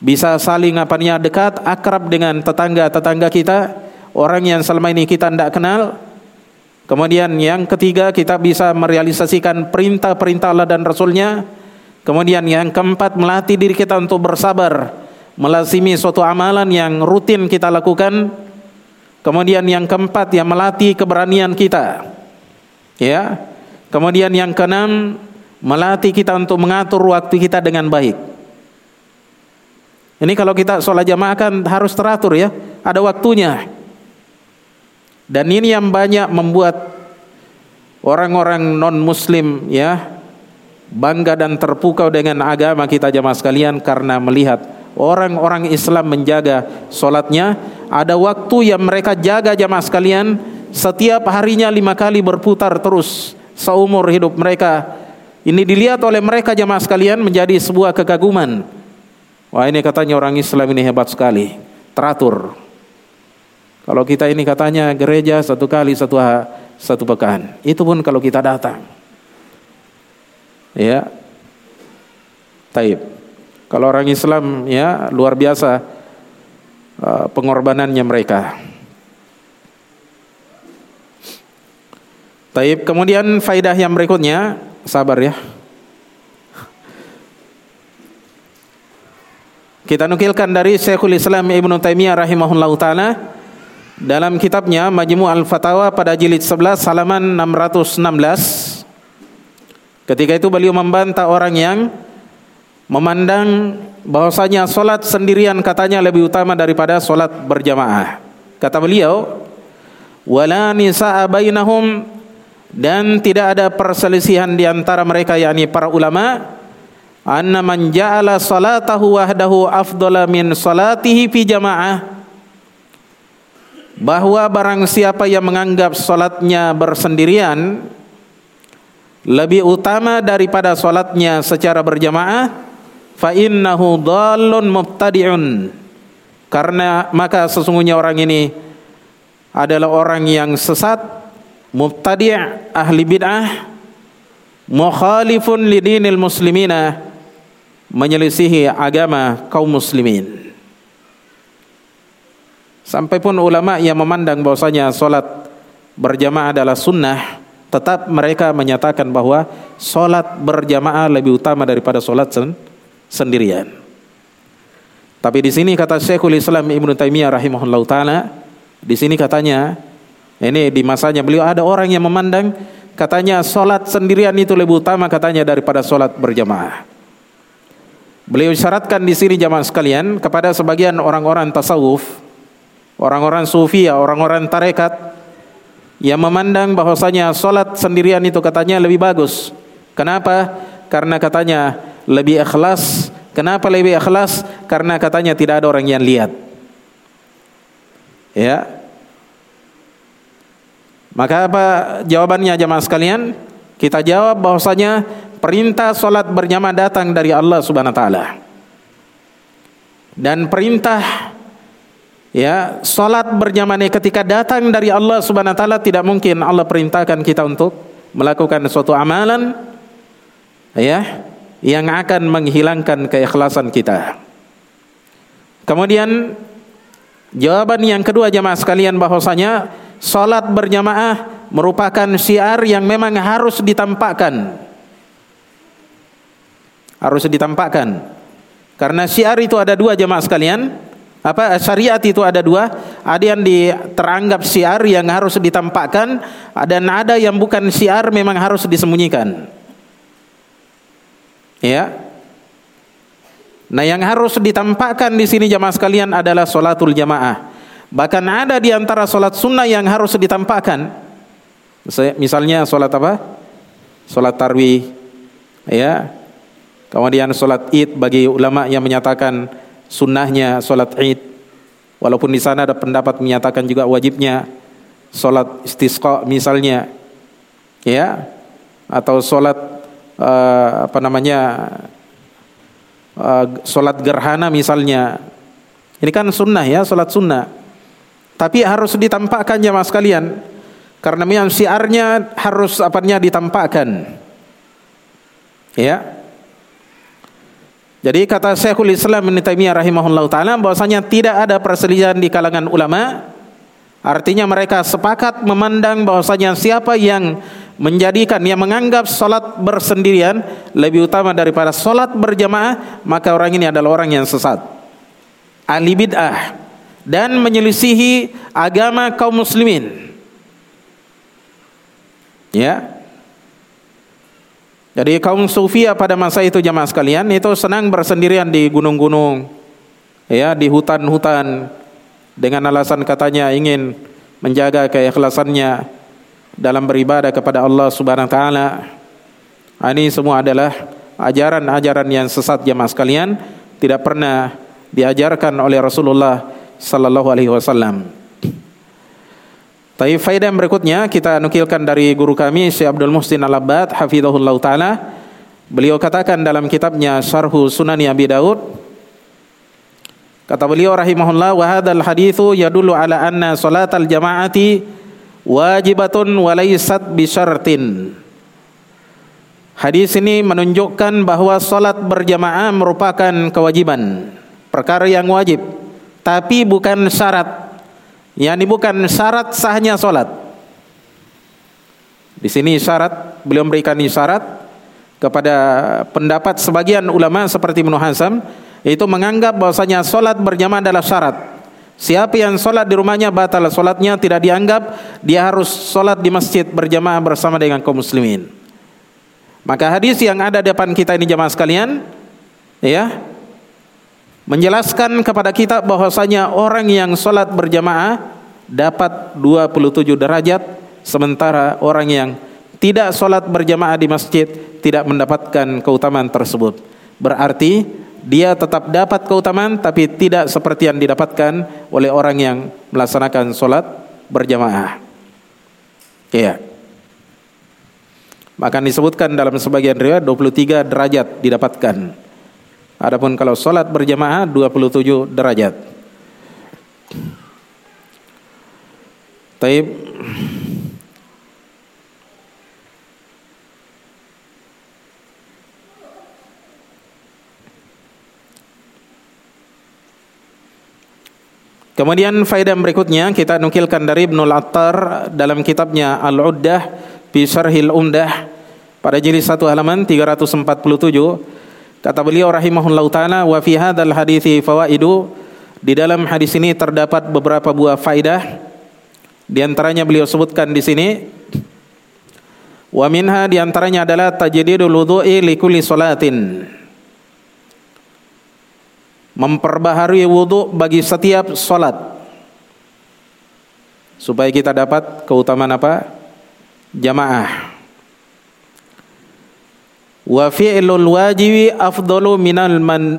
bisa saling apanya dekat, akrab dengan tetangga-tetangga kita, orang yang selama ini kita tidak kenal, Kemudian yang ketiga kita bisa merealisasikan perintah-perintah Allah dan Rasulnya. Kemudian yang keempat melatih diri kita untuk bersabar. Melazimi suatu amalan yang rutin kita lakukan. Kemudian yang keempat yang melatih keberanian kita. Ya. Kemudian yang keenam melatih kita untuk mengatur waktu kita dengan baik. Ini kalau kita sholat jamaah kan harus teratur ya, ada waktunya. Dan ini yang banyak membuat orang-orang non muslim ya bangga dan terpukau dengan agama kita jamaah sekalian karena melihat orang-orang Islam menjaga solatnya. Ada waktu yang mereka jaga jamaah sekalian setiap harinya lima kali berputar terus seumur hidup mereka. Ini dilihat oleh mereka jamaah sekalian menjadi sebuah kekaguman. Wah ini katanya orang Islam ini hebat sekali. Teratur. Kalau kita ini katanya gereja satu kali satu satu pekan, itu pun kalau kita datang. Ya. Taib. Kalau orang Islam ya luar biasa uh, pengorbanannya mereka. Taib. Kemudian faidah yang berikutnya, sabar ya. Kita nukilkan dari Syekhul Islam Ibnu Taimiyah rahimahullahu taala dalam kitabnya Majmu' al-Fatawa pada jilid 11 halaman 616 ketika itu beliau membantah orang yang memandang bahwasanya solat sendirian katanya lebih utama daripada solat berjamaah. Kata beliau wala nisa'a bainahum dan tidak ada perselisihan di antara mereka yakni para ulama anna man ja'ala salatahu wahdahu afdala min salatihi fi jamaah bahwa barang siapa yang menganggap solatnya bersendirian lebih utama daripada solatnya secara berjamaah fa innahu dhallun mubtadi'un. Karena maka sesungguhnya orang ini adalah orang yang sesat mubtadi' ahli bid'ah mukhalifun lidinil muslimina menyelisihi agama kaum muslimin. Sampai pun ulama yang memandang bahwasanya solat berjamaah adalah sunnah tetap mereka menyatakan bahwa solat berjamaah lebih utama daripada solat sen sendirian. Tapi di sini kata Syekhul Islam Ibnu Taimiyah rahimahullah taala, di sini katanya ini di masanya beliau ada orang yang memandang katanya solat sendirian itu lebih utama katanya daripada solat berjamaah. Beliau syaratkan di sini jamaah sekalian kepada sebagian orang-orang tasawuf, orang-orang sufi, orang-orang tarekat yang memandang bahwasanya solat sendirian itu katanya lebih bagus. Kenapa? Karena katanya lebih ikhlas. Kenapa lebih ikhlas? Karena katanya tidak ada orang yang lihat. Ya. Maka apa jawabannya jemaah sekalian? Kita jawab bahwasanya perintah solat berjamaah datang dari Allah Subhanahu wa taala. Dan perintah Ya, salat berjamaah ketika datang dari Allah Subhanahu wa taala tidak mungkin Allah perintahkan kita untuk melakukan suatu amalan ya yang akan menghilangkan keikhlasan kita. Kemudian jawaban yang kedua jamaah sekalian bahwasanya salat berjamaah merupakan syiar yang memang harus ditampakkan. Harus ditampakkan. Karena syiar itu ada dua jamaah sekalian apa syariat itu ada dua. Ada yang teranggap siar yang harus ditampakkan dan ada yang bukan siar memang harus disembunyikan. Ya. Nah yang harus ditampakkan di sini jamaah sekalian adalah solatul jamaah. Bahkan ada di antara solat sunnah yang harus ditampakkan. Misalnya solat apa? Solat tarwih. Ya. Kemudian solat id bagi ulama yang menyatakan sunnahnya solat id walaupun di sana ada pendapat menyatakan juga wajibnya solat istisqa misalnya ya atau solat uh, apa namanya uh, solat gerhana misalnya. Ini kan sunnah ya solat sunnah. Tapi harus ditampakkan jamaah sekalian karena memang siarnya harus apanya ditampakkan. Ya jadi kata Syekhul Islam Ibnu Taimiyah rahimahullah taala bahwasanya tidak ada perselisihan di kalangan ulama. Artinya mereka sepakat memandang bahwasanya siapa yang menjadikan yang menganggap salat bersendirian lebih utama daripada salat berjamaah, maka orang ini adalah orang yang sesat. Ahli bid'ah dan menyelisihi agama kaum muslimin. Ya, jadi kaum sufia pada masa itu jamaah sekalian itu senang bersendirian di gunung-gunung, ya di hutan-hutan dengan alasan katanya ingin menjaga keikhlasannya dalam beribadah kepada Allah Subhanahu wa taala. Ini semua adalah ajaran-ajaran yang sesat jamaah sekalian, tidak pernah diajarkan oleh Rasulullah sallallahu alaihi wasallam. Tapi faedah yang berikutnya kita nukilkan dari guru kami Syekh Abdul Muhsin Al-Abbad hafizahullah taala. Beliau katakan dalam kitabnya Syarhu Sunan Abi Daud kata beliau rahimahullah wa hadzal haditsu yadullu ala anna salatal jama'ati wajibatun wa laysat. Hadis ini menunjukkan bahwa salat berjamaah merupakan kewajiban, perkara yang wajib, tapi bukan syarat ini bukan syarat sahnya solat. Di sini syarat beliau memberikan syarat kepada pendapat sebagian ulama seperti Ibnu itu menganggap bahwasanya solat berjamaah adalah syarat. Siapa yang solat di rumahnya batal solatnya tidak dianggap dia harus solat di masjid berjamaah bersama dengan kaum muslimin. Maka hadis yang ada depan kita ini jamaah sekalian, ya menjelaskan kepada kita bahwasanya orang yang sholat berjamaah dapat 27 derajat sementara orang yang tidak sholat berjamaah di masjid tidak mendapatkan keutamaan tersebut berarti dia tetap dapat keutamaan tapi tidak seperti yang didapatkan oleh orang yang melaksanakan solat berjamaah. Iya. Maka disebutkan dalam sebagian riwayat 23 derajat didapatkan. Adapun kalau solat berjamaah 27 derajat. Taib. Kemudian faedah berikutnya kita nukilkan dari Ibnu Attar dalam kitabnya Al-Uddah fi Syarhil Umdah pada jilid 1 halaman 347 kata beliau rahimahullahu taala wa fi hadzal hadithi fawaidu di dalam hadis ini terdapat beberapa buah faedah di antaranya beliau sebutkan di sini wa minha di antaranya adalah tajdidul wudu'i li kulli salatin. Memperbaharui wudhu bagi setiap solat supaya kita dapat keutamaan apa? Jamaah wa fi'lul wajibi afdalu minal man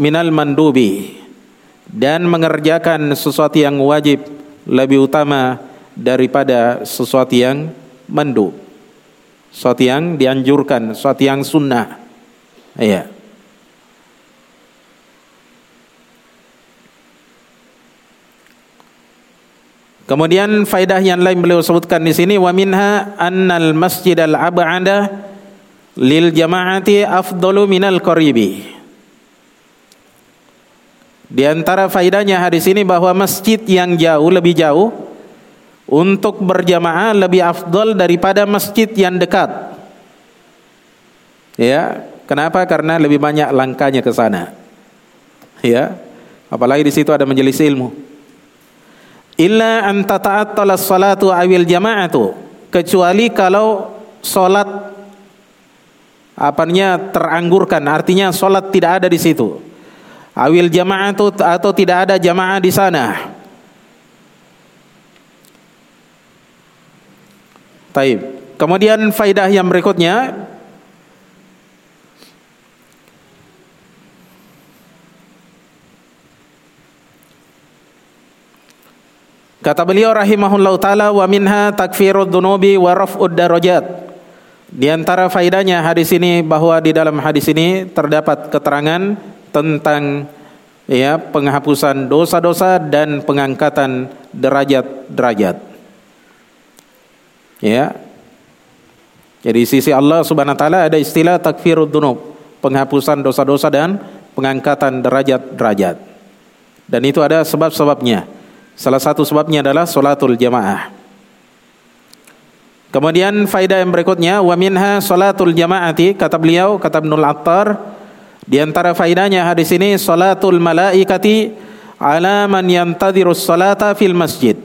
minal mandubi. Dan mengerjakan sesuatu yang wajib lebih utama daripada sesuatu yang mandub. Sesuatu yang dianjurkan sesuatu yang sunnah. Iya. Kemudian faidah yang lain beliau sebutkan di sini wa minha annal masjidal ab'ada lil jama'ati afdalu minal qaribi. Di antara faidahnya hadis ini bahwa masjid yang jauh lebih jauh untuk berjamaah lebih afdol daripada masjid yang dekat. Ya, kenapa? Karena lebih banyak langkahnya ke sana. Ya. Apalagi di situ ada majelis ilmu illa an salatu awil jama'atu kecuali kalau salat apanya teranggurkan artinya salat tidak ada di situ awil jama'atu atau tidak ada jamaah di sana Taib. Kemudian faidah yang berikutnya Kata beliau rahimahullahu taala wa minha takfirud dunubi wa raf'ud darajat. Di antara faidahnya hadis ini bahwa di dalam hadis ini terdapat keterangan tentang ya penghapusan dosa-dosa dan pengangkatan derajat-derajat. Ya. Jadi sisi Allah Subhanahu wa taala ada istilah takfirud dunub, penghapusan dosa-dosa dan pengangkatan derajat-derajat. Dan itu ada sebab-sebabnya. Salah satu sebabnya adalah solatul jamaah. Kemudian faedah yang berikutnya wa minha salatul jamaati kata beliau kata Ibnu Attar di antara faedahnya hadis ini salatul malaikati ala man yantadhirus salata fil masjid.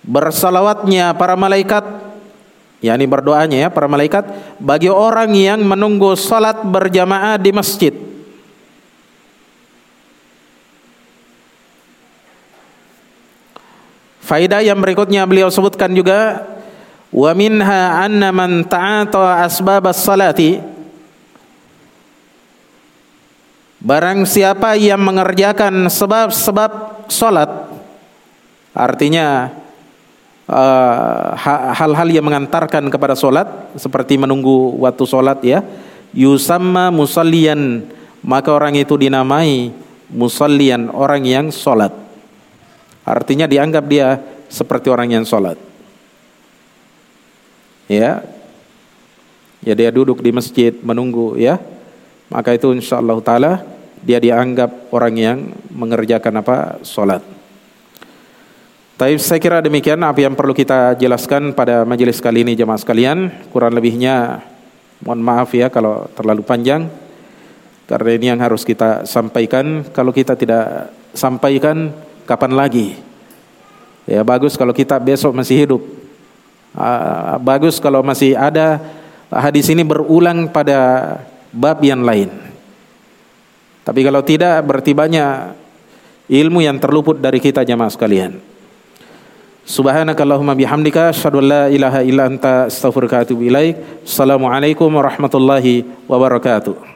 Bersalawatnya para malaikat yakni berdoanya ya para malaikat bagi orang yang menunggu salat berjamaah di masjid. Faidah yang berikutnya beliau sebutkan juga wa minha anna man ta'ata asbab as-salati. Barang siapa yang mengerjakan sebab-sebab salat artinya uh, hal-hal uh, yang mengantarkan kepada salat seperti menunggu waktu salat ya yusamma musallian maka orang itu dinamai musallian orang yang salat Artinya dianggap dia seperti orang yang sholat. Ya, ya dia duduk di masjid menunggu ya. Maka itu insya Allah taala dia dianggap orang yang mengerjakan apa sholat. Tapi saya kira demikian apa yang perlu kita jelaskan pada majelis kali ini jemaah sekalian. Kurang lebihnya mohon maaf ya kalau terlalu panjang. Karena ini yang harus kita sampaikan. Kalau kita tidak sampaikan kapan lagi? Ya bagus kalau kita besok masih hidup. Uh, bagus kalau masih ada hadis ini berulang pada bab yang lain. Tapi kalau tidak berarti banyak ilmu yang terluput dari kita jamaah sekalian. Subhanakallahumma bihamdika asyhadu an la ilaha illa anta astaghfiruka wa atubu ilaik. Assalamualaikum warahmatullahi wabarakatuh.